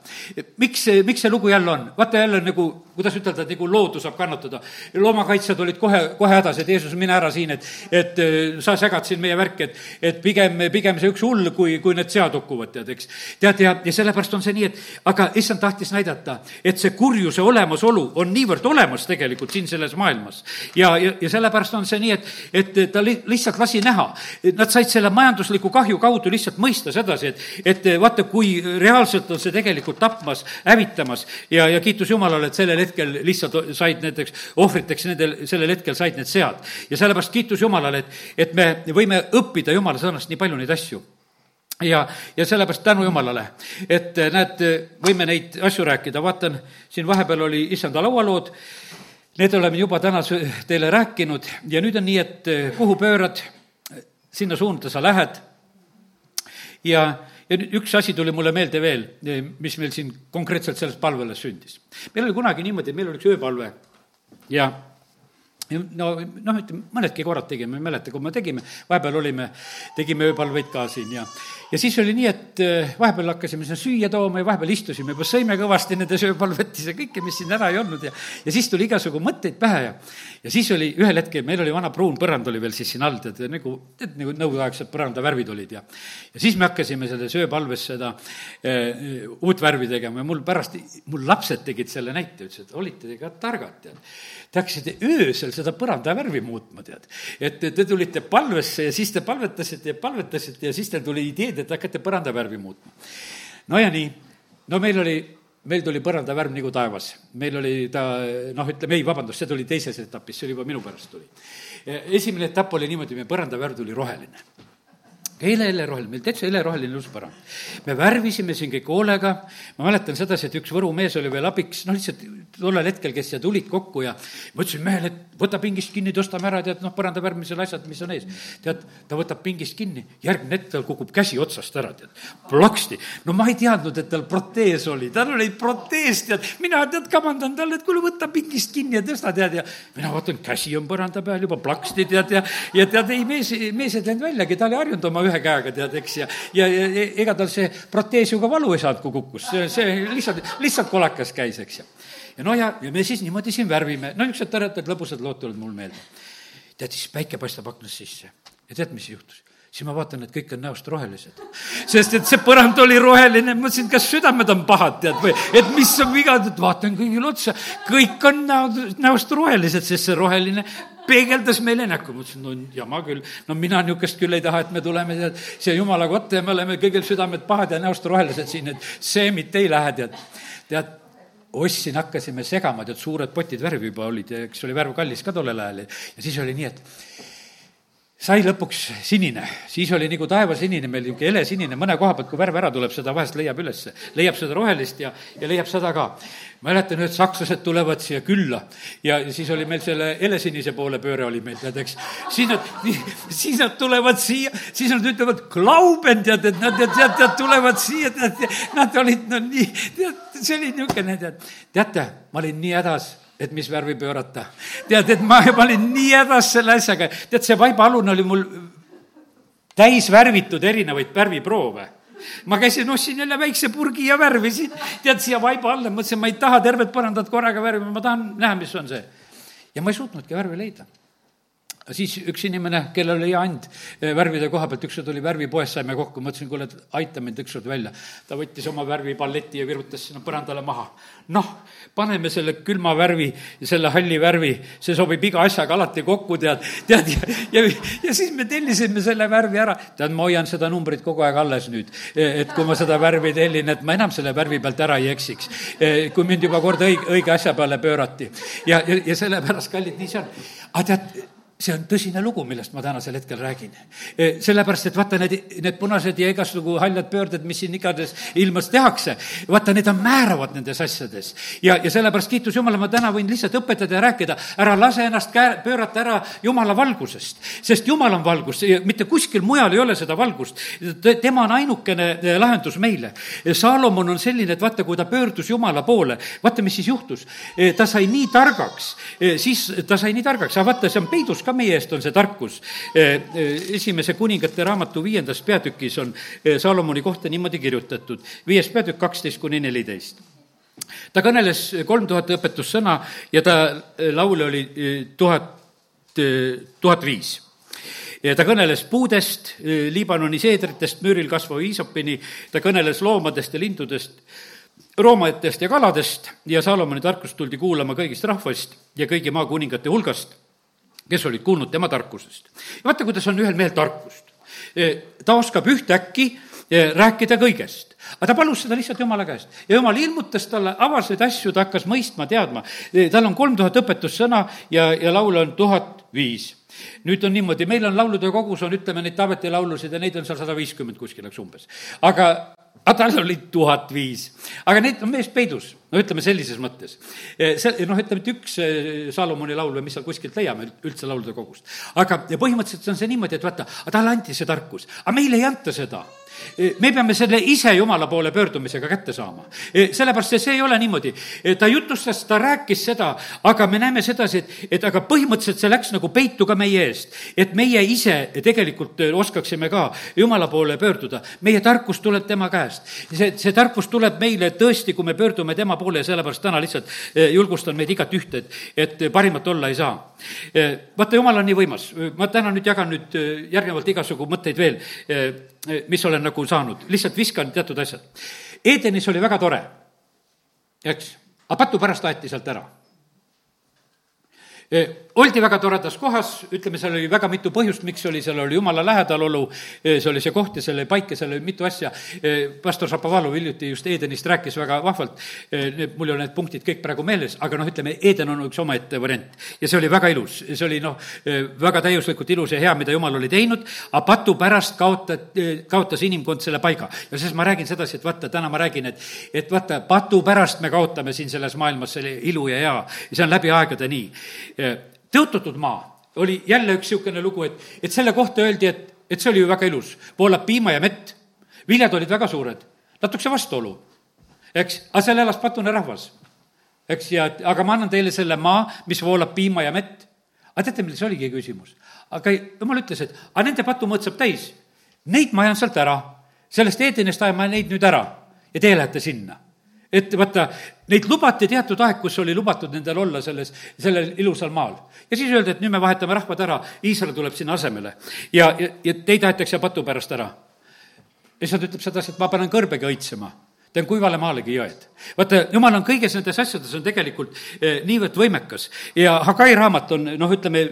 miks, miks see lugu jälle on? vaata jälle nagu, kuidas ütelda, nagu loodus saab kannatada. loomakaitsjad olid kohe, kohe hädas, et Jeesus, mine ära siin, et, et äh, sa segad siin meie värki, et, et pigem, pigem see üks hull, kui, kui need sead hukkuvad, tead, eks. tead, ja, ja sellepärast on see nii, et aga issand tahtis näidata, et see kurjuse olemasolu on niivõrd olemas tegelikult siin selles maailmas. ja, ja, ja sellepärast on see nii, et et ta li-, lihtsalt lasi näha. Nad said selle majandusliku kahju kaudu lihtsalt mõista sedasi, et, et vaata, kui reaalselt on see tegelikult tapmas, hävitamas ja, ja kiitus Jumalale, et sellel hetkel lihtsalt said näiteks ohvriteks nendel, sellel hetkel said need sead. ja sellepärast kiitus Jumalale, et, et me võime õppida Jumala sõnast nii palju neid asju ja, ja sellepärast tänu Jumalale, et näed, võime neid asju rääkida, vaatan, siin vahepeal oli issanda laualood, need oleme juba täna teile rääkinud ja nüüd on nii, et kuhu pöörad, sinna suunda sa lähed ja, ja nüüd üks asi tuli mulle meelde veel, mis meil siin konkreetselt selles palveles sündis. meil oli kunagi niimoodi, et meil oli üks ööpalve ja no noh, ütleme mõnedki korrad tegime, ei mäleta, kui me tegime, vahepeal olime, tegime ööpalveid ka siin ja ja siis oli nii, et eh, vahepeal hakkasime sinna süüa tooma ja vahepeal istusime, juba sõime kõvasti nendes ööpalvetis ja kõike, mis siin ära ei olnud ja ja siis tuli igasugu mõtteid pähe ja ja siis oli ühel hetkel, meil oli vana pruun põrand oli veel siis siin all, tead, nagu, tead, nagu nõukogudeaegsed põrandavärvid olid ja ja siis me hakkasime selles ööpalves seda äh, uut värvi tegema ja mul pärast, mul lapsed tegid selle näite, ütlesid, et olite te ka targad, tead. Te hakkasite öösel seda põrandavärvi muutma, tead. et te tulite palvesse ja siis te palvetasite ja palvetasite ja siis teil tuli ideed, et hakkate põrandavärvi muutma. no ja nii, no meil oli, meil tuli põrandavärv nagu taevas. meil oli ta, noh, ütleme ei, vabandust, see tuli teises etapis, see oli juba minu pärast tuli. esimene etapp oli niimoodi, meie põrandavärv tuli roheline hele, heleroheline, meil täitsa heleroheline ilus-põrand. me värvisime siin kõik hoolega, ma mäletan sedasi, et üks Võru mees oli veel abiks, noh, lihtsalt tollel hetkel, kes siia tulid kokku ja ma ütlesin mehele, et võta pingist kinni, tõstame ära, tead, noh, põranda värvimisel asjad, mis on ees. tead, ta võtab pingist kinni, järgmine hetk tal kukub käsi otsast ära, tead, plaksti. no ma ei teadnud, et tal protees oli, tal oli protees, tead, mina tead, kamandan talle, et kuule, võta pingist kinni ja tõsta, tead, ja mina vaatan, käsi on põranda peal juba plaksti, tead, ja, ja tead, ei, mees, mees ei läinud väljagi, ta oli harjunud oma ühe käega, tead, eks, ja, ja, ja ega tal see protees ju ka valu ei saanud, kui kukkus, see, see lihtsalt, lihtsalt kolakas käis, eks ju. Ja no ja, ja me siis niimoodi siin värvime, no niisugused toredad lõbusad lood tulevad mul meelde. tead, siis päike paistab aknast sisse ja tead, mis juhtus? siis ma vaatan, et kõik on näost rohelised. sest et see põrand oli roheline, mõtlesin, kas südamed on pahad, tead, või et mis on viga, et vaatan kõigile otsa, kõik on näod, näost rohelised, sest see roheline peegeldas meile näkku, ma ütlesin, no jama küll, no mina niisugust küll ei taha, et me tuleme, tead, siia jumala kotta ja me oleme kõigil südamed pahad ja näost rohelised siin, et see mitte ei lähe, tead. tead, ostsin, hakkasime segama, tead, suured potid värvi juba olid ja eks oli värv kallis ka tollel ajal ja siis oli nii, et sai lõpuks sinine, siis oli nagu taevasinine meil, niisugune helesinine, mõne koha pealt, kui värv ära tuleb, seda vahest leiab ülesse. leiab seda rohelist ja, ja leiab seda ka. Mäletan, ühed sakslased tulevad siia külla ja siis oli meil selle helesinise poole pööre oli meil, tead, eks. siis nad, siis nad tulevad siia, siis nad ütlevad, Glauben, tead, et nad, tead, tead, tulevad siia, tead, nad olid no nii, tead, see oli niisugune, tead. teate, ma olin nii hädas et mis värvi pöörata. tead, et ma, ma olin nii hädas selle asjaga, tead, see vaibaalune oli mul täis värvitud erinevaid värviproove ma käisin, ostsin jälle väikse purgi ja värvisin, tead, siia vaiba alla, mõtlesin, ma ei taha tervet põrandat korraga värvima, ma tahan näha, mis on see. ja ma ei suutnudki värvi leida siis üks inimene, kellel oli and eh, värvide koha pealt, ükskord oli värvipoes, saime kokku, mõtlesin, kuule, et aita mind ükskord välja. ta võttis oma värvipalleti ja virutas sinna põrandale maha. noh, paneme selle külma värvi selle halli värvi, see sobib iga asjaga alati kokku, tead, tead, ja, ja, ja siis me tellisime selle värvi ära. tead, ma hoian seda numbrit kogu aeg alles nüüd, eh, et kui ma seda värvi tellin, et ma enam selle värvi pealt ära ei eksiks. Eh, kui mind juba kord õige, õige asja peale pöörati. ja, ja, ja sellepärast, kallid, nii see on. aga tead, see on tõsine lugu, millest ma tänasel hetkel räägin. E, sellepärast, et vaata, need, need punased ja igasugu haljad pöörded, mis siin igades ilmas tehakse, vaata, need on määravad nendes asjades. ja, ja sellepärast kiitus Jumala, ma täna võin lihtsalt õpetada ja rääkida, ära lase ennast käe, pöörata ära Jumala valgusest. sest Jumal on valgus, mitte kuskil mujal ei ole seda valgust. tema on ainukene e, lahendus meile. Saalomon on selline, et vaata, kui ta pöördus Jumala poole, vaata, mis siis juhtus. E, ta sai nii targaks, siis ta sai nii targaks, aga vaata, see on peidus ka ka meie eest on see tarkus. Esimese kuningate raamatu viiendas peatükis on Saalomoni kohta niimoodi kirjutatud, viies peatükk kaksteist kuni neliteist. Ta kõneles kolm tuhat õpetussõna ja ta laule oli tuhat, tuhat viis. Ja ta kõneles puudest, Liibanoni seedritest, müüril kasvava iisopini, ta kõneles loomadest ja lindudest, roomatest ja kaladest. Ja Saalomoni tarkust tuldi kuulama kõigist rahvast ja kõigi maakuningate hulgast kes olid kuulnud tema tarkusest. ja vaata, kuidas on ühel mehel tarkust. ta oskab ühtäkki rääkida kõigest. aga ta palus seda lihtsalt Jumala käest ja Jumal ilmutas talle, avas neid asju, ta hakkas mõistma, teadma. tal on kolm tuhat õpetussõna ja, ja laule on tuhat viis nüüd on niimoodi, meil on laulude kogus on, ütleme, neid Taaveti laulusid ja neid on seal sada viiskümmend kuskil, eks umbes. aga aga tal oli tuhat viis. aga neid on mees peidus, no ütleme sellises mõttes. see, noh, ütleme, et üks Salomoni laul või mis seal kuskilt leiame üldse laulude kogust. aga, põhimõtteliselt on see niimoodi, et vaata, talle anti see tarkus, aga meile ei anta seda me peame selle ise Jumala poole pöördumisega kätte saama. sellepärast, et see ei ole niimoodi. ta jutustas, ta rääkis seda, aga me näeme sedasi, et, et aga põhimõtteliselt see läks nagu peitu ka meie eest. et meie ise tegelikult oskaksime ka Jumala poole pöörduda. meie tarkus tuleb tema käest. see, see tarkus tuleb meile tõesti, kui me pöördume tema poole ja sellepärast täna lihtsalt julgustan meid igat ühte, et, et parimat olla ei saa. vaata, Jumal on nii võimas. ma täna nüüd jagan nüüd järgnevalt igasugu mõtteid veel mis olen nagu saanud, lihtsalt viskan teatud asjad. Edenis oli väga tore, eks, aga patu pärast aeti sealt ära oldi väga toredas kohas, ütleme, seal oli väga mitu põhjust, miks oli, seal oli jumala lähedalolu, see oli see koht ja selle paik ja seal oli mitu asja. pastor Šapovalov hiljuti just Edenist rääkis väga vahvalt, mul ei ole need punktid kõik praegu meeles, aga noh, ütleme, Eden on üks omaette variant. ja see oli väga ilus, see oli noh, väga täiuslikult ilus ja hea, mida jumal oli teinud, aga patu pärast kaotati, kaotas inimkond selle paiga. ja siis ma räägin sedasi, et vaata, täna ma räägin, et, et vaata, patu pärast me kaotame siin selles maailmas selle ilu ja hea ja see on läbi aegade nii tõotatud maa. Oli jälle üks niisugune lugu, et, et selle kohta öeldi, et, et see oli ju väga ilus, voolab piima ja mett, viljad olid väga suured, natukese vastuolu, eks, aga seal elas patune rahvas, eks, ja aga ma annan teile selle maa, mis voolab piima ja mett. aga teate, milles oligi küsimus? aga jumal ütles, et aga nende patumõõt saab täis, neid ma ajan sealt ära, sellest Edenist ajan ma neid nüüd ära. Ja teie lähete sinna et vaata, neid lubati teatud aeg, kus oli lubatud nendel olla selles, sellel ilusal maal. ja siis öeldi, et nüüd me vahetame rahvad ära, Iisrael tuleb sinna asemele. ja, ja, ja teid aetakse patu pärast ära. ja siis ta ütleb sedasi, et ma panen kõrbegi õitsema teen kuivale maalegi jõed. vaata, jumal on kõiges nendes asjades on tegelikult eh, niivõrd võimekas ja Hagai raamat on noh, ütleme,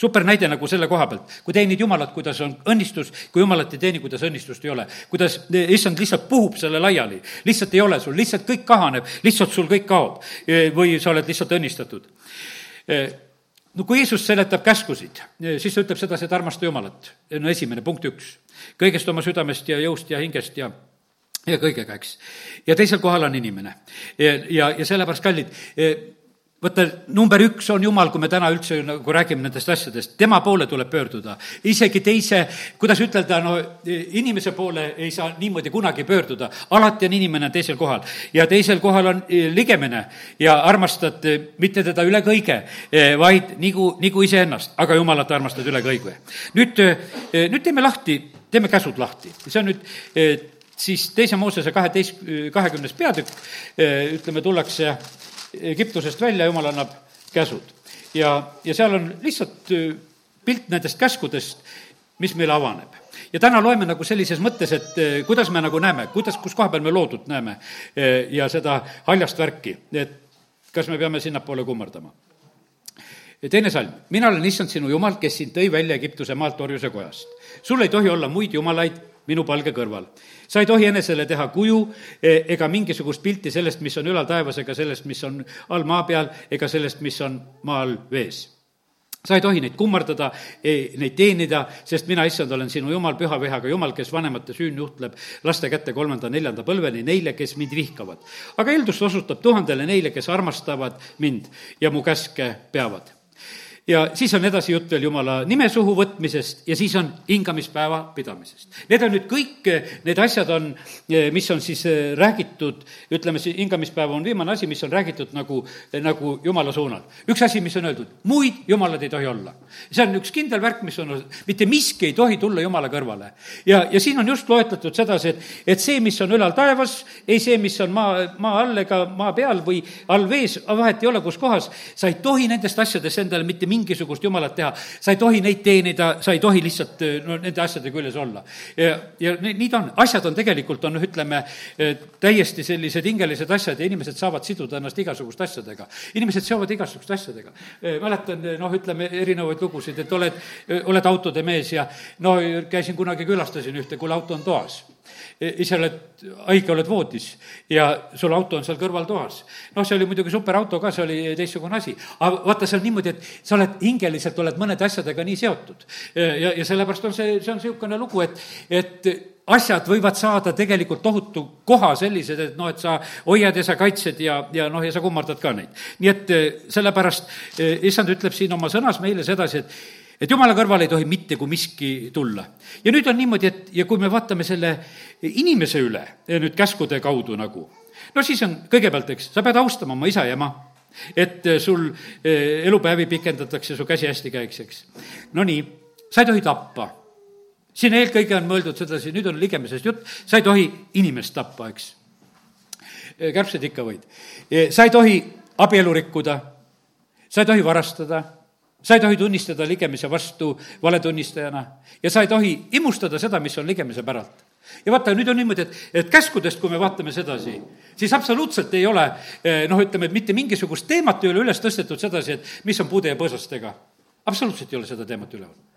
supernäide nagu selle koha pealt, kui teenid Jumalat, kuidas on õnnistus, kui Jumalat ei teeni, kuidas õnnistust ei ole. kuidas issand lihtsalt puhub selle laiali, lihtsalt ei ole sul, lihtsalt kõik kahaneb, lihtsalt sul kõik kaob või sa oled lihtsalt õnnistatud. no kui Jeesus seletab käskusid, siis ta ütleb sedasi, et armasta Jumalat. no esimene, punkt üks. kõigest oma südamest ja jõust ja hingest ja ja kõigega, eks. ja teisel kohal on inimene. ja, ja, ja sellepärast, kallid, vaata, number üks on Jumal, kui me täna üldse nagu räägime nendest asjadest, tema poole tuleb pöörduda. isegi teise, kuidas ütelda, no inimese poole ei saa niimoodi kunagi pöörduda, alati on inimene teisel kohal. ja teisel kohal on e, ligemine ja armastad e, mitte teda üle kõige, e, vaid nagu, nagu iseennast, aga Jumalat armastad üle kõige. nüüd, nüüd teeme lahti, teeme käsud lahti, see on nüüd siis teise Moosese kaheteist, kahekümnes peatükk, ütleme, tullakse Egiptusest välja, jumal annab käsud. ja, ja seal on lihtsalt äh, pilt nendest käskudest, mis meile avaneb. ja täna loeme nagu sellises mõttes, et äh, kuidas me nagu näeme, kuidas, kus koha peal me loodut näeme äh, ja seda haljast värki, et kas me peame sinnapoole kummardama teine salm, mina olen issand sinu jumal, kes sind tõi välja Egiptuse maalt orjuse kojast. sul ei tohi olla muid jumalaid minu palge kõrval. Sa ei tohi enesele teha kuju e, ega mingisugust pilti sellest, mis on ülal taevas, ega sellest, mis on all maa peal, ega sellest, mis on maa all vees sa ei tohi neid kummardada, e, neid teenida, sest mina, issand, olen sinu jumal, püha vihaga jumal, kes vanemate süün juhtleb laste kätte kolmanda-neljanda põlveni neile, kes mind vihkavad. aga eeldust osutab tuhandele neile, kes armastavad mind ja mu käske peavad ja siis on edasi jutt veel Jumala nime suhu võtmisest ja siis on hingamispäeva pidamisest. Need on nüüd kõik, need asjad on, mis on siis eh, räägitud, ütleme, see hingamispäev on viimane asi, mis on räägitud nagu, nagu Jumala suunal. üks asi, mis on öeldud, muid jumalad ei tohi olla. see on üks kindel värk, mis on, mitte miski ei tohi tulla Jumala kõrvale. ja, ja siin on just loetletud sedasi, et, et see, mis on ülal taevas, ei see, mis on maa, maa all ega maa peal või all vees, vahet ei ole, kus kohas, sa ei tohi nendest asjadest endale mitte mingisugust jumalat teha. sa ei tohi neid teenida, sa ei tohi lihtsalt no nende asjade küljes olla. ja, ja nii ta on, asjad on tegelikult, on noh, ütleme, täiesti sellised hingelised asjad ja inimesed saavad siduda ennast igasuguste asjadega. inimesed seovad igasuguste asjadega. mäletan, noh, ütleme erinevaid lugusid, et oled, oled autode mees ja no käisin kunagi, külastasin ühte, kuule, auto on toas ise oled haige, oled voodis ja sul auto on seal kõrval toas. noh, see oli muidugi superauto ka, see oli teistsugune asi. aga vaata, see on niimoodi, et sa oled hingeliselt, oled mõnede asjadega nii seotud. ja, ja sellepärast on see, see on niisugune lugu, et, et asjad võivad saada tegelikult tohutu koha sellised, et noh, et sa hoiad ja sa kaitsed ja, ja noh, ja sa kummardad ka neid. nii et sellepärast issand ütleb siin oma sõnas meile sedasi, et et jumala kõrvale ei tohi mitte kui miski tulla. ja nüüd on niimoodi, et ja kui me vaatame selle inimese üle nüüd käskude kaudu nagu, no siis on kõigepealt, eks, sa pead austama oma isa ja ema, et sul eh, elupäevi pikendatakse, su käsi hästi käiks, eks. Nonii, sa ei tohi tappa. siin eelkõige on mõeldud sedasi, nüüd on ligemisest jutt, sa ei tohi inimest tappa, eks. Eh, kärbseid ikka võid. Eh, sa ei tohi abielu rikkuda, sa ei tohi varastada sa ei tohi tunnistada ligemise vastu valetunnistajana ja sa ei tohi imustada seda, mis on ligemise päralt. ja vaata, nüüd on niimoodi, et, et käskudest, kui me vaatame sedasi, siis absoluutselt ei ole eh, noh, ütleme, et mitte mingisugust teemat ei ole üles tõstetud sedasi, et mis on puude ja põõsastega. absoluutselt ei ole seda teemat üleval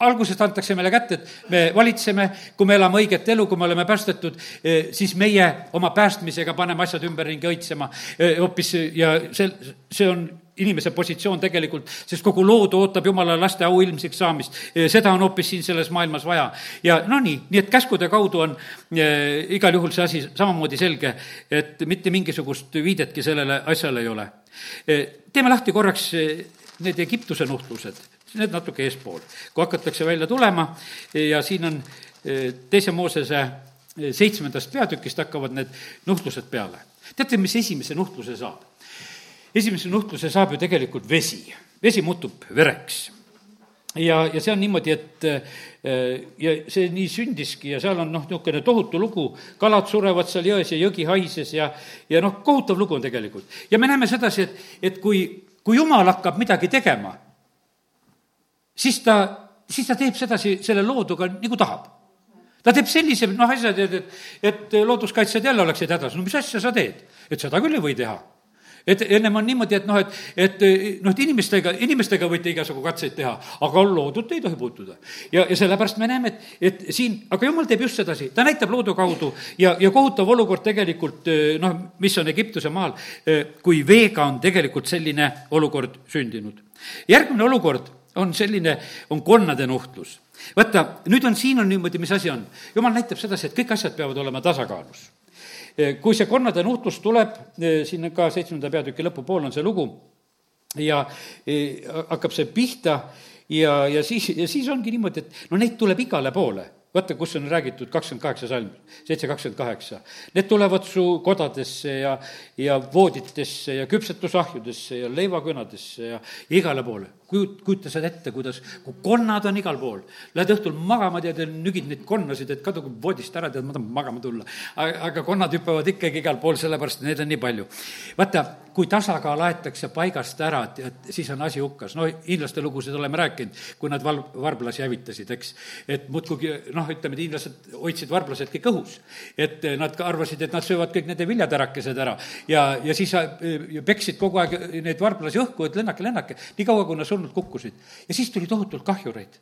algusest antakse meile kätte, et me valitseme, kui me elame õiget elu, kui me oleme päästetud, eh, siis meie oma päästmisega paneme asjad ümberringi õitsema eh, hoopis ja see, see on inimese positsioon tegelikult, sest kogu loodu ootab jumala laste auilmsiks saamist. seda on hoopis siin selles maailmas vaja. ja no nii, nii et käskude kaudu on äh, igal juhul see asi samamoodi selge, et mitte mingisugust viidetki sellele asjale ei ole. teeme lahti korraks need Egiptuse nuhtlused, need natuke eespool, kui hakatakse välja tulema ja siin on teise Moosese seitsmendast peatükist hakkavad need nuhtlused peale. teate, mis esimese nuhtluse saab? esimese nuhtluse saab ju tegelikult vesi, vesi muutub vereks. ja, ja see on niimoodi, et äh, ja see nii sündiski ja seal on noh, niisugune tohutu lugu, kalad surevad seal jões ja jõgi haises ja, ja noh, kohutav lugu on tegelikult. ja me näeme sedasi, et, et kui, kui jumal hakkab midagi tegema, siis ta, siis ta teeb sedasi selle looduga, nagu tahab ta teeb sellise, noh, asja teed, et, et looduskaitsjad jälle oleksid hädas, no mis asja sa teed? et seda küll ei või teha et ennem on niimoodi, et noh, et, et noh, et inimestega, inimestega võite igasugu katseid teha, aga loodut ei tohi puutuda. ja, ja sellepärast me näeme, et, et siin, aga jumal teeb just sedasi, ta näitab loodu kaudu ja, ja kohutav olukord tegelikult noh, mis on Egiptuse maal, kui veega on tegelikult selline olukord sündinud. järgmine olukord on selline, on konnade nuhtlus vaata, nüüd on, siin on niimoodi, mis asi on. jumal näitab sedasi, et kõik asjad peavad olema tasakaalus Eh, kui see konnade nuhtlus tuleb, eh, siin ka seitsmenda peatüki lõpupool on see lugu, ja eh, hakkab see pihta ja, ja siis, ja siis ongi niimoodi, et no neid tuleb igale poole vaata, kus on räägitud kakskümmend kaheksa salm, seitse kakskümmend kaheksa. Need tulevad su kodadesse ja, ja vooditesse ja küpsetusahjudesse ja leivakõnadesse ja igale poole kujut-, kujuta sa ette, kuidas, kui konnad on igal pool. Lähed õhtul magama, tead, ja nügid neid konnasid, et kaduge voodist ära, tead, ma tahan magama tulla. aga, konnad hüppavad ikkagi igal pool, sellepärast neid on nii palju. vaata, kui tasakaal aetakse paigast ära, tead, siis on asi hukkas. no hiinlaste lugusid oleme rääkinud, kui nad val-, varblasi hävitasid, eks. et muudkui noh, ütleme, et hiinlased hoidsid varblased kõik õhus. et nad ka arvasid, et nad söövad kõik nende viljatärakesed ära ja, ja siis peksid kogu aeg neid varblasi õhku, et lennake, lennake. nii kaua, kui nad surnud kukkusid. ja siis tuli tohutult kahjureid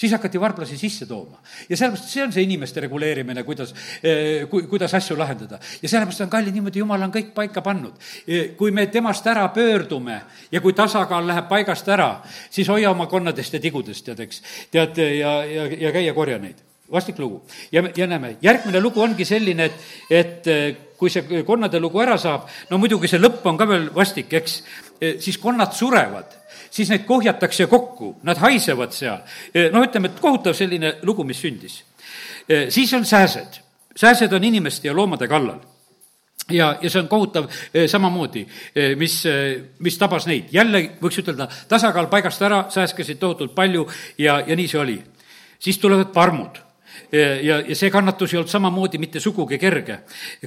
siis hakati varblasi sisse tooma. ja sellepärast see on see inimeste reguleerimine, kuidas, eh, ku-, kuidas asju lahendada. ja sellepärast on kallid niimoodi, jumal on kõik paika pannud. Eh, kui me temast ära pöördume ja kui tasakaal läheb paigast ära, siis hoia oma konnadest ja tigudest, tead, eks. tead, ja, ja, ja käia korja neid. vastik lugu. ja, ja näeme, järgmine lugu ongi selline, et, et eh, kui see konnade lugu ära saab, no muidugi see lõpp on ka veel vastik, eks, siis konnad surevad siis neid kohjatakse kokku, nad haisevad seal. noh, ütleme, et kohutav selline lugu, mis sündis. siis on sääsed. sääsed on inimeste ja loomade kallal ja, ja see on kohutav samamoodi, mis, mis tabas neid. jälle võiks ütelda, tasakaal paigast ära, sääskesid tohutult palju ja, ja nii see oli. siis tulevad parmud ja, ja see kannatus ei olnud samamoodi mitte sugugi kerge.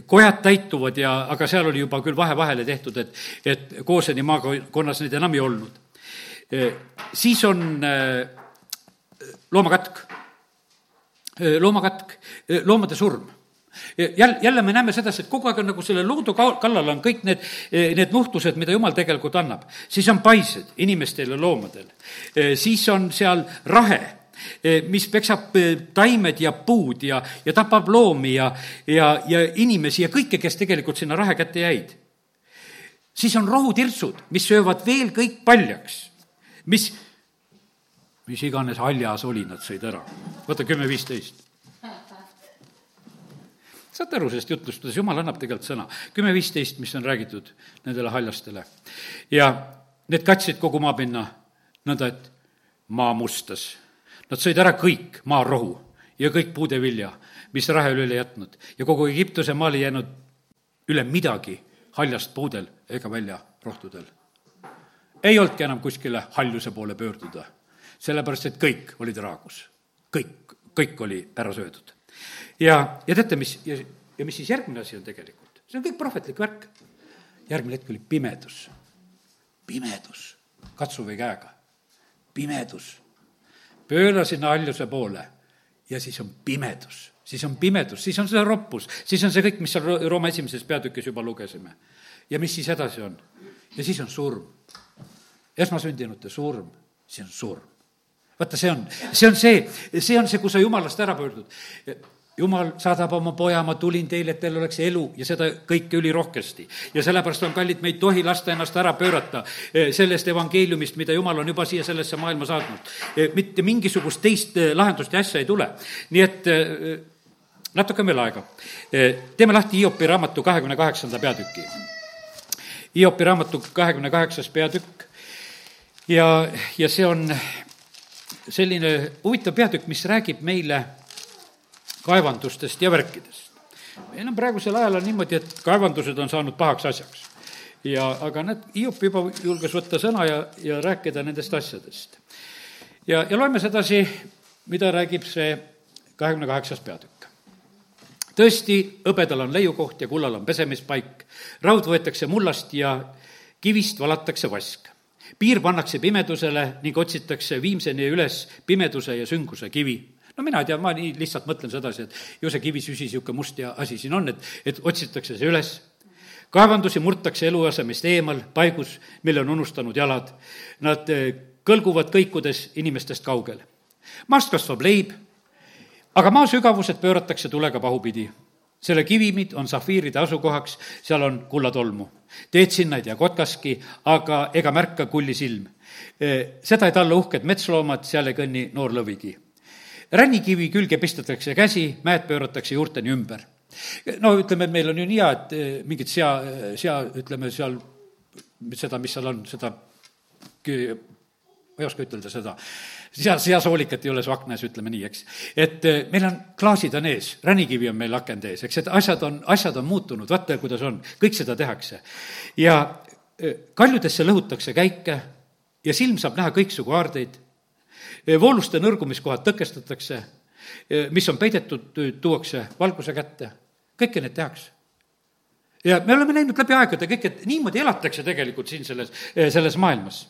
kojad täituvad ja, aga seal oli juba küll vahe vahele tehtud, et, et Kooseni maakonnas neid enam ei olnud siis on loomakatk, loomakatk, loomade surm jälle, jälle me näeme sedasi, et kogu aeg on nagu selle loodu kallal on kõik need, need nuhtlused, mida jumal tegelikult annab. siis on paised inimestel ja loomadel. siis on seal rahe, mis peksab taimed ja puud ja, ja tapab loomi ja, ja, ja inimesi ja kõike, kes tegelikult sinna rahe kätte jäid. siis on rohutirtsud, mis söövad veel kõik paljaks, mis mis iganes haljas oli, nad sõid ära. vaata kümme, viisteist. saate aru sellest jutlust, kuidas jumal annab tegelikult sõna. kümme, viisteist, mis on räägitud nendele haljastele. ja need katsid kogu maapinna nõnda, et maa mustas. Nad sõid ära kõik maarohu ja kõik puudevilja, mis rahe oli üle jätnud ja kogu Egiptuse maal ei jäänud üle midagi haljast puudel ega välja rohtudel. ei olnudki enam kuskile haljuse poole pöörduda sellepärast et kõik olid raagus. kõik, kõik oli ära söödud. ja, ja teate, mis, ja, ja mis siis järgmine asi on tegelikult? see on kõik prohvetlik värk. järgmine hetk oli pimedus. pimedus, katsu või käega. pimedus. Pööra sinna haljuse poole ja siis on pimedus siis on pimedus, siis on see roppus, siis on see kõik, mis seal Rooma esimeses peatükis juba lugesime. ja mis siis edasi on? ja siis on surm. esmasündinute surm, siis on surm vaata, see on, see on see, see on see, kus sa jumalast ära pöördud. Jumal saadab oma poja, ma tulin teile, et teil oleks elu ja seda kõike ülirohkesti. ja sellepärast on kallid, me ei tohi lasta ennast ära pöörata eh, sellest evangeeliumist, mida jumal on juba siia sellesse maailma saatnud. Eh, mitte mingisugust teist eh, lahendust ja asja ei tule. nii et natuke on veel aega. teeme lahti Hiopi raamatu kahekümne kaheksanda peatüki. Hiopi raamatu kahekümne kaheksas peatükk ja, ja see on selline huvitav peatükk, mis räägib meile kaevandustest ja värkidest. meil on praegusel ajal on niimoodi, et kaevandused on saanud pahaks asjaks. ja, aga näed, Hiop juba julges võtta sõna ja, ja rääkida nendest asjadest. ja, ja loeme sedasi, mida räägib see kahekümne kaheksas peatükk. tõesti, hõbedal on leiukoht ja kullal on pesemispaik, raud võetakse mullast ja kivist valatakse vask piir pannakse pimedusele ning otsitakse viimseni üles pimeduse ja sünguse kivi no mina ei tea, ma nii lihtsalt mõtlen sedasi, et ju see kivisüsi niisugune must ja asi siin on, et, et otsitakse see üles. kaevandusi murtakse eluasemest eemal, paigus, mille on unustanud jalad. Nad eh, kõlguvad kõikudes inimestest kaugel. maast kasvab leib, aga maa sügavused pööratakse tulega pahupidi selle kivimid on safiiride asukohaks, seal on kullatolmu. teed sinna ei tea kotkaski, aga ega märka kulli silm. E, seda ei talla uhked metsloomad, seal ei kõnni noor lõvigi. Rännikivi külge pistetakse käsi, mäed pööratakse juurteni ümber. no ütleme, et meil on ju nii hea, et e, mingit sea, sea, ütleme seal, seda, mis seal on, seda ma ei oska ütelda seda, sea, seasoolikat ei ole su akna ees, ütleme nii, eks. et eh, meil on, klaasid on ees, ränikivi on meil akende ees, eks, et asjad on, asjad on muutunud, vaata, kuidas on, kõik seda tehakse. ja eh, kaljudesse lõhutakse käike ja silm saab näha kõiksugu aardeid, eh, vooluste nõrgumiskohad tõkestatakse, mis on peidetud, tuuakse valguse kätte, kõike need tehakse. Ja me oleme näinud läbi aegade kõik, et niimoodi elatakse tegelikult siin selles, selles maailmas.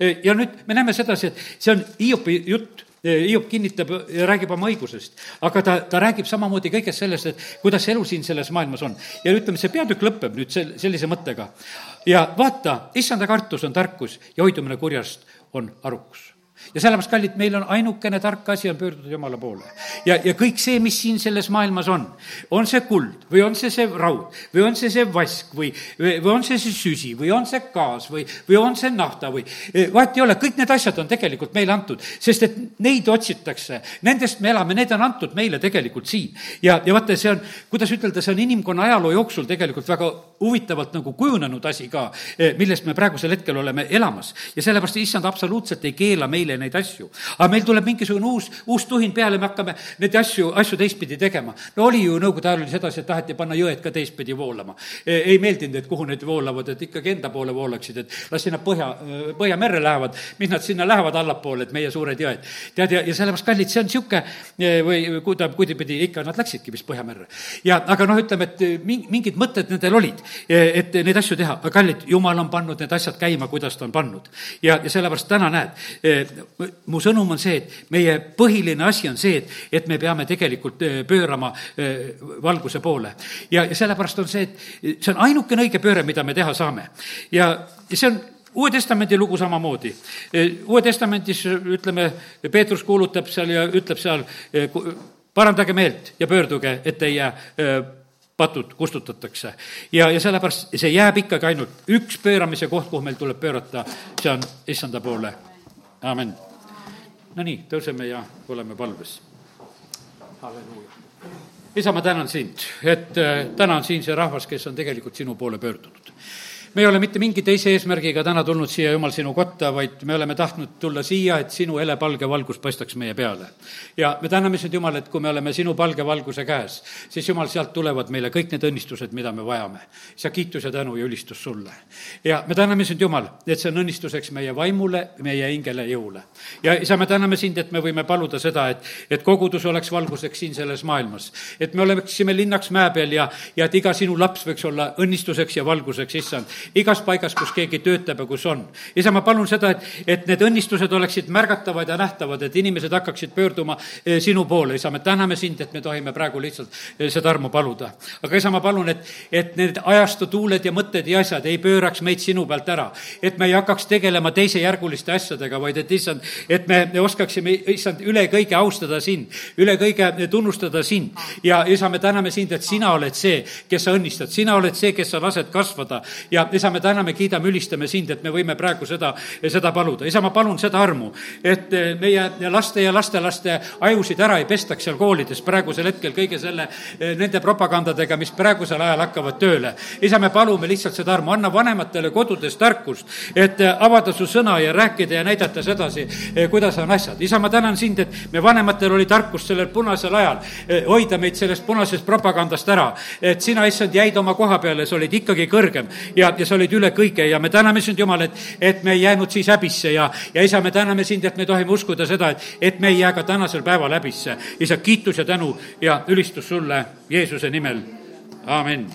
Ja nüüd me näeme sedasi, et see on Hiopi jutt, Hiop kinnitab ja räägib oma õigusest, aga ta, ta räägib samamoodi kõigest sellest, et kuidas elu siin selles maailmas on. ja ütleme, see peatükk lõpeb nüüd sel-, sellise mõttega. ja vaata, issanda kartus on tarkus ja hoidumine kurjast on arukus ja sellepärast, kallid, meil on ainukene tark asi on pöörduda Jumala poole. ja, ja kõik see, mis siin selles maailmas on, on see kuld või on see see raud või on see see vask või, või, või on see see süsi või on see gaas või, või on see nafta või e, vahet ei ole, kõik need asjad on tegelikult meile antud, sest et neid otsitakse, nendest me elame, need on antud meile tegelikult siin. ja, ja vaata, see on, kuidas ütelda, see on inimkonna ajaloo jooksul tegelikult väga huvitavalt nagu kujunenud asi ka, e, millest me praegusel hetkel oleme elamas. ja sellepärast issand absoluutselt ei keela meil meile neid asju. aga meil tuleb mingisugune uus, uus tuhin peale, me hakkame neid asju, asju teistpidi tegema. no oli ju nõukogude ajal oli sedasi, et taheti panna jõed ka teistpidi voolama. E, ei meeldinud, et kuhu need voolavad, et ikkagi enda poole voolaksid, et las sinna põhja, Põhjamerre lähevad, mis nad sinna lähevad allapoole, et meie suured jõed. tead, ja, ja sellepärast, kallid, see on niisugune või kuida-, kuidipidi ikka nad läksidki vist Põhjamerre. ja aga noh, ütleme, et mingid mõtted nendel olid, et neid asju teha, aga kallid, jumal on pannud need asjad käima, kuidas ta on pannud. ja, ja sellepärast täna näed, mu sõnum on see, et meie põhiline asi on see, et, et me peame tegelikult pöörama valguse poole. ja, sellepärast on see, et see on ainukene õige pööre, mida me teha saame. ja, see on Uue Testamendi lugu samamoodi. Uue Testamendis, ütleme, Peetrus kuulutab seal ja ütleb seal, parandage meelt ja pöörduge, et teie patud kustutatakse. ja, ja sellepärast see jääb ikkagi ainult üks pööramise koht, kuhu meil tuleb pöörata, see on issanda poole. Amin. Nonii, tõuseme ja oleme palves. isa, ma tänan sind, et äh, täna on siin see rahvas, kes on tegelikult sinu poole pöördunud me ei ole mitte mingi teise eesmärgiga täna tulnud siia, Jumal, sinu kotta, vaid me oleme tahtnud tulla siia, et sinu helepalge valgus paistaks meie peale. ja me täname sind, Jumal, et kui me oleme sinu palge valguse käes, siis Jumal, sealt tulevad meile kõik need õnnistused, mida me vajame. sa kiitus ja tänu ja ülistus sulle. ja me täname sind, Jumal, et see on õnnistuseks meie vaimule, meie hingele, jõule. ja isa, me täname sind, et me võime paluda seda, et, et kogudus oleks valguseks siin selles maailmas. et me oleksime linnaks mäe peal ja, ja et iga sinu laps võiks olla õnnistuseks ja valguseks, issand igas paigas, kus keegi töötab ja kus on. isa, ma palun seda, et, et need õnnistused oleksid märgatavad ja nähtavad, et inimesed hakkaksid pöörduma eh, sinu poole, isa, me täname sind, et me tohime praegu lihtsalt eh, seda armu paluda. aga isa, ma palun, et, et need ajastu tuuled ja mõtted ja asjad ei pööraks meid sinu pealt ära. et me ei hakkaks tegelema teisejärguliste asjadega, vaid et issand, et me oskaksime, issand, üle kõige austada sind, üle kõige tunnustada sind. ja isa, me täname sind, et sina oled see, kes sa õnnistad, sina oled see, kes sa lased kasvada ja isa, me täname, kiidame, ülistame sind, et me võime praegu seda, seda paluda. isa, ma palun seda armu, et meie laste ja lastelaste ajusid ära ei pestaks seal koolides praegusel hetkel kõige selle, nende propagandadega, mis praegusel ajal hakkavad tööle. isa, me palume lihtsalt seda armu, anna vanematele kodudes tarkust, et avada su sõna ja rääkida ja näidata sedasi, kuidas on asjad. isa, ma tänan sind, et me vanematel oli tarkust sellel punasel ajal hoida meid sellest punasest propagandast ära. et sina, issand, jäid oma koha peale, sa olid ikkagi kõrgem ja, ja sa olid üle kõige ja me täname sind, Jumal, et, et me ei jäänud siis häbisse ja, ja isa, me täname sind, et me tohime uskuda seda, et, et me ei jää ka tänasel päeval häbisse. isa, kiitus ja tänu ja ülistus sulle Jeesuse nimel, amin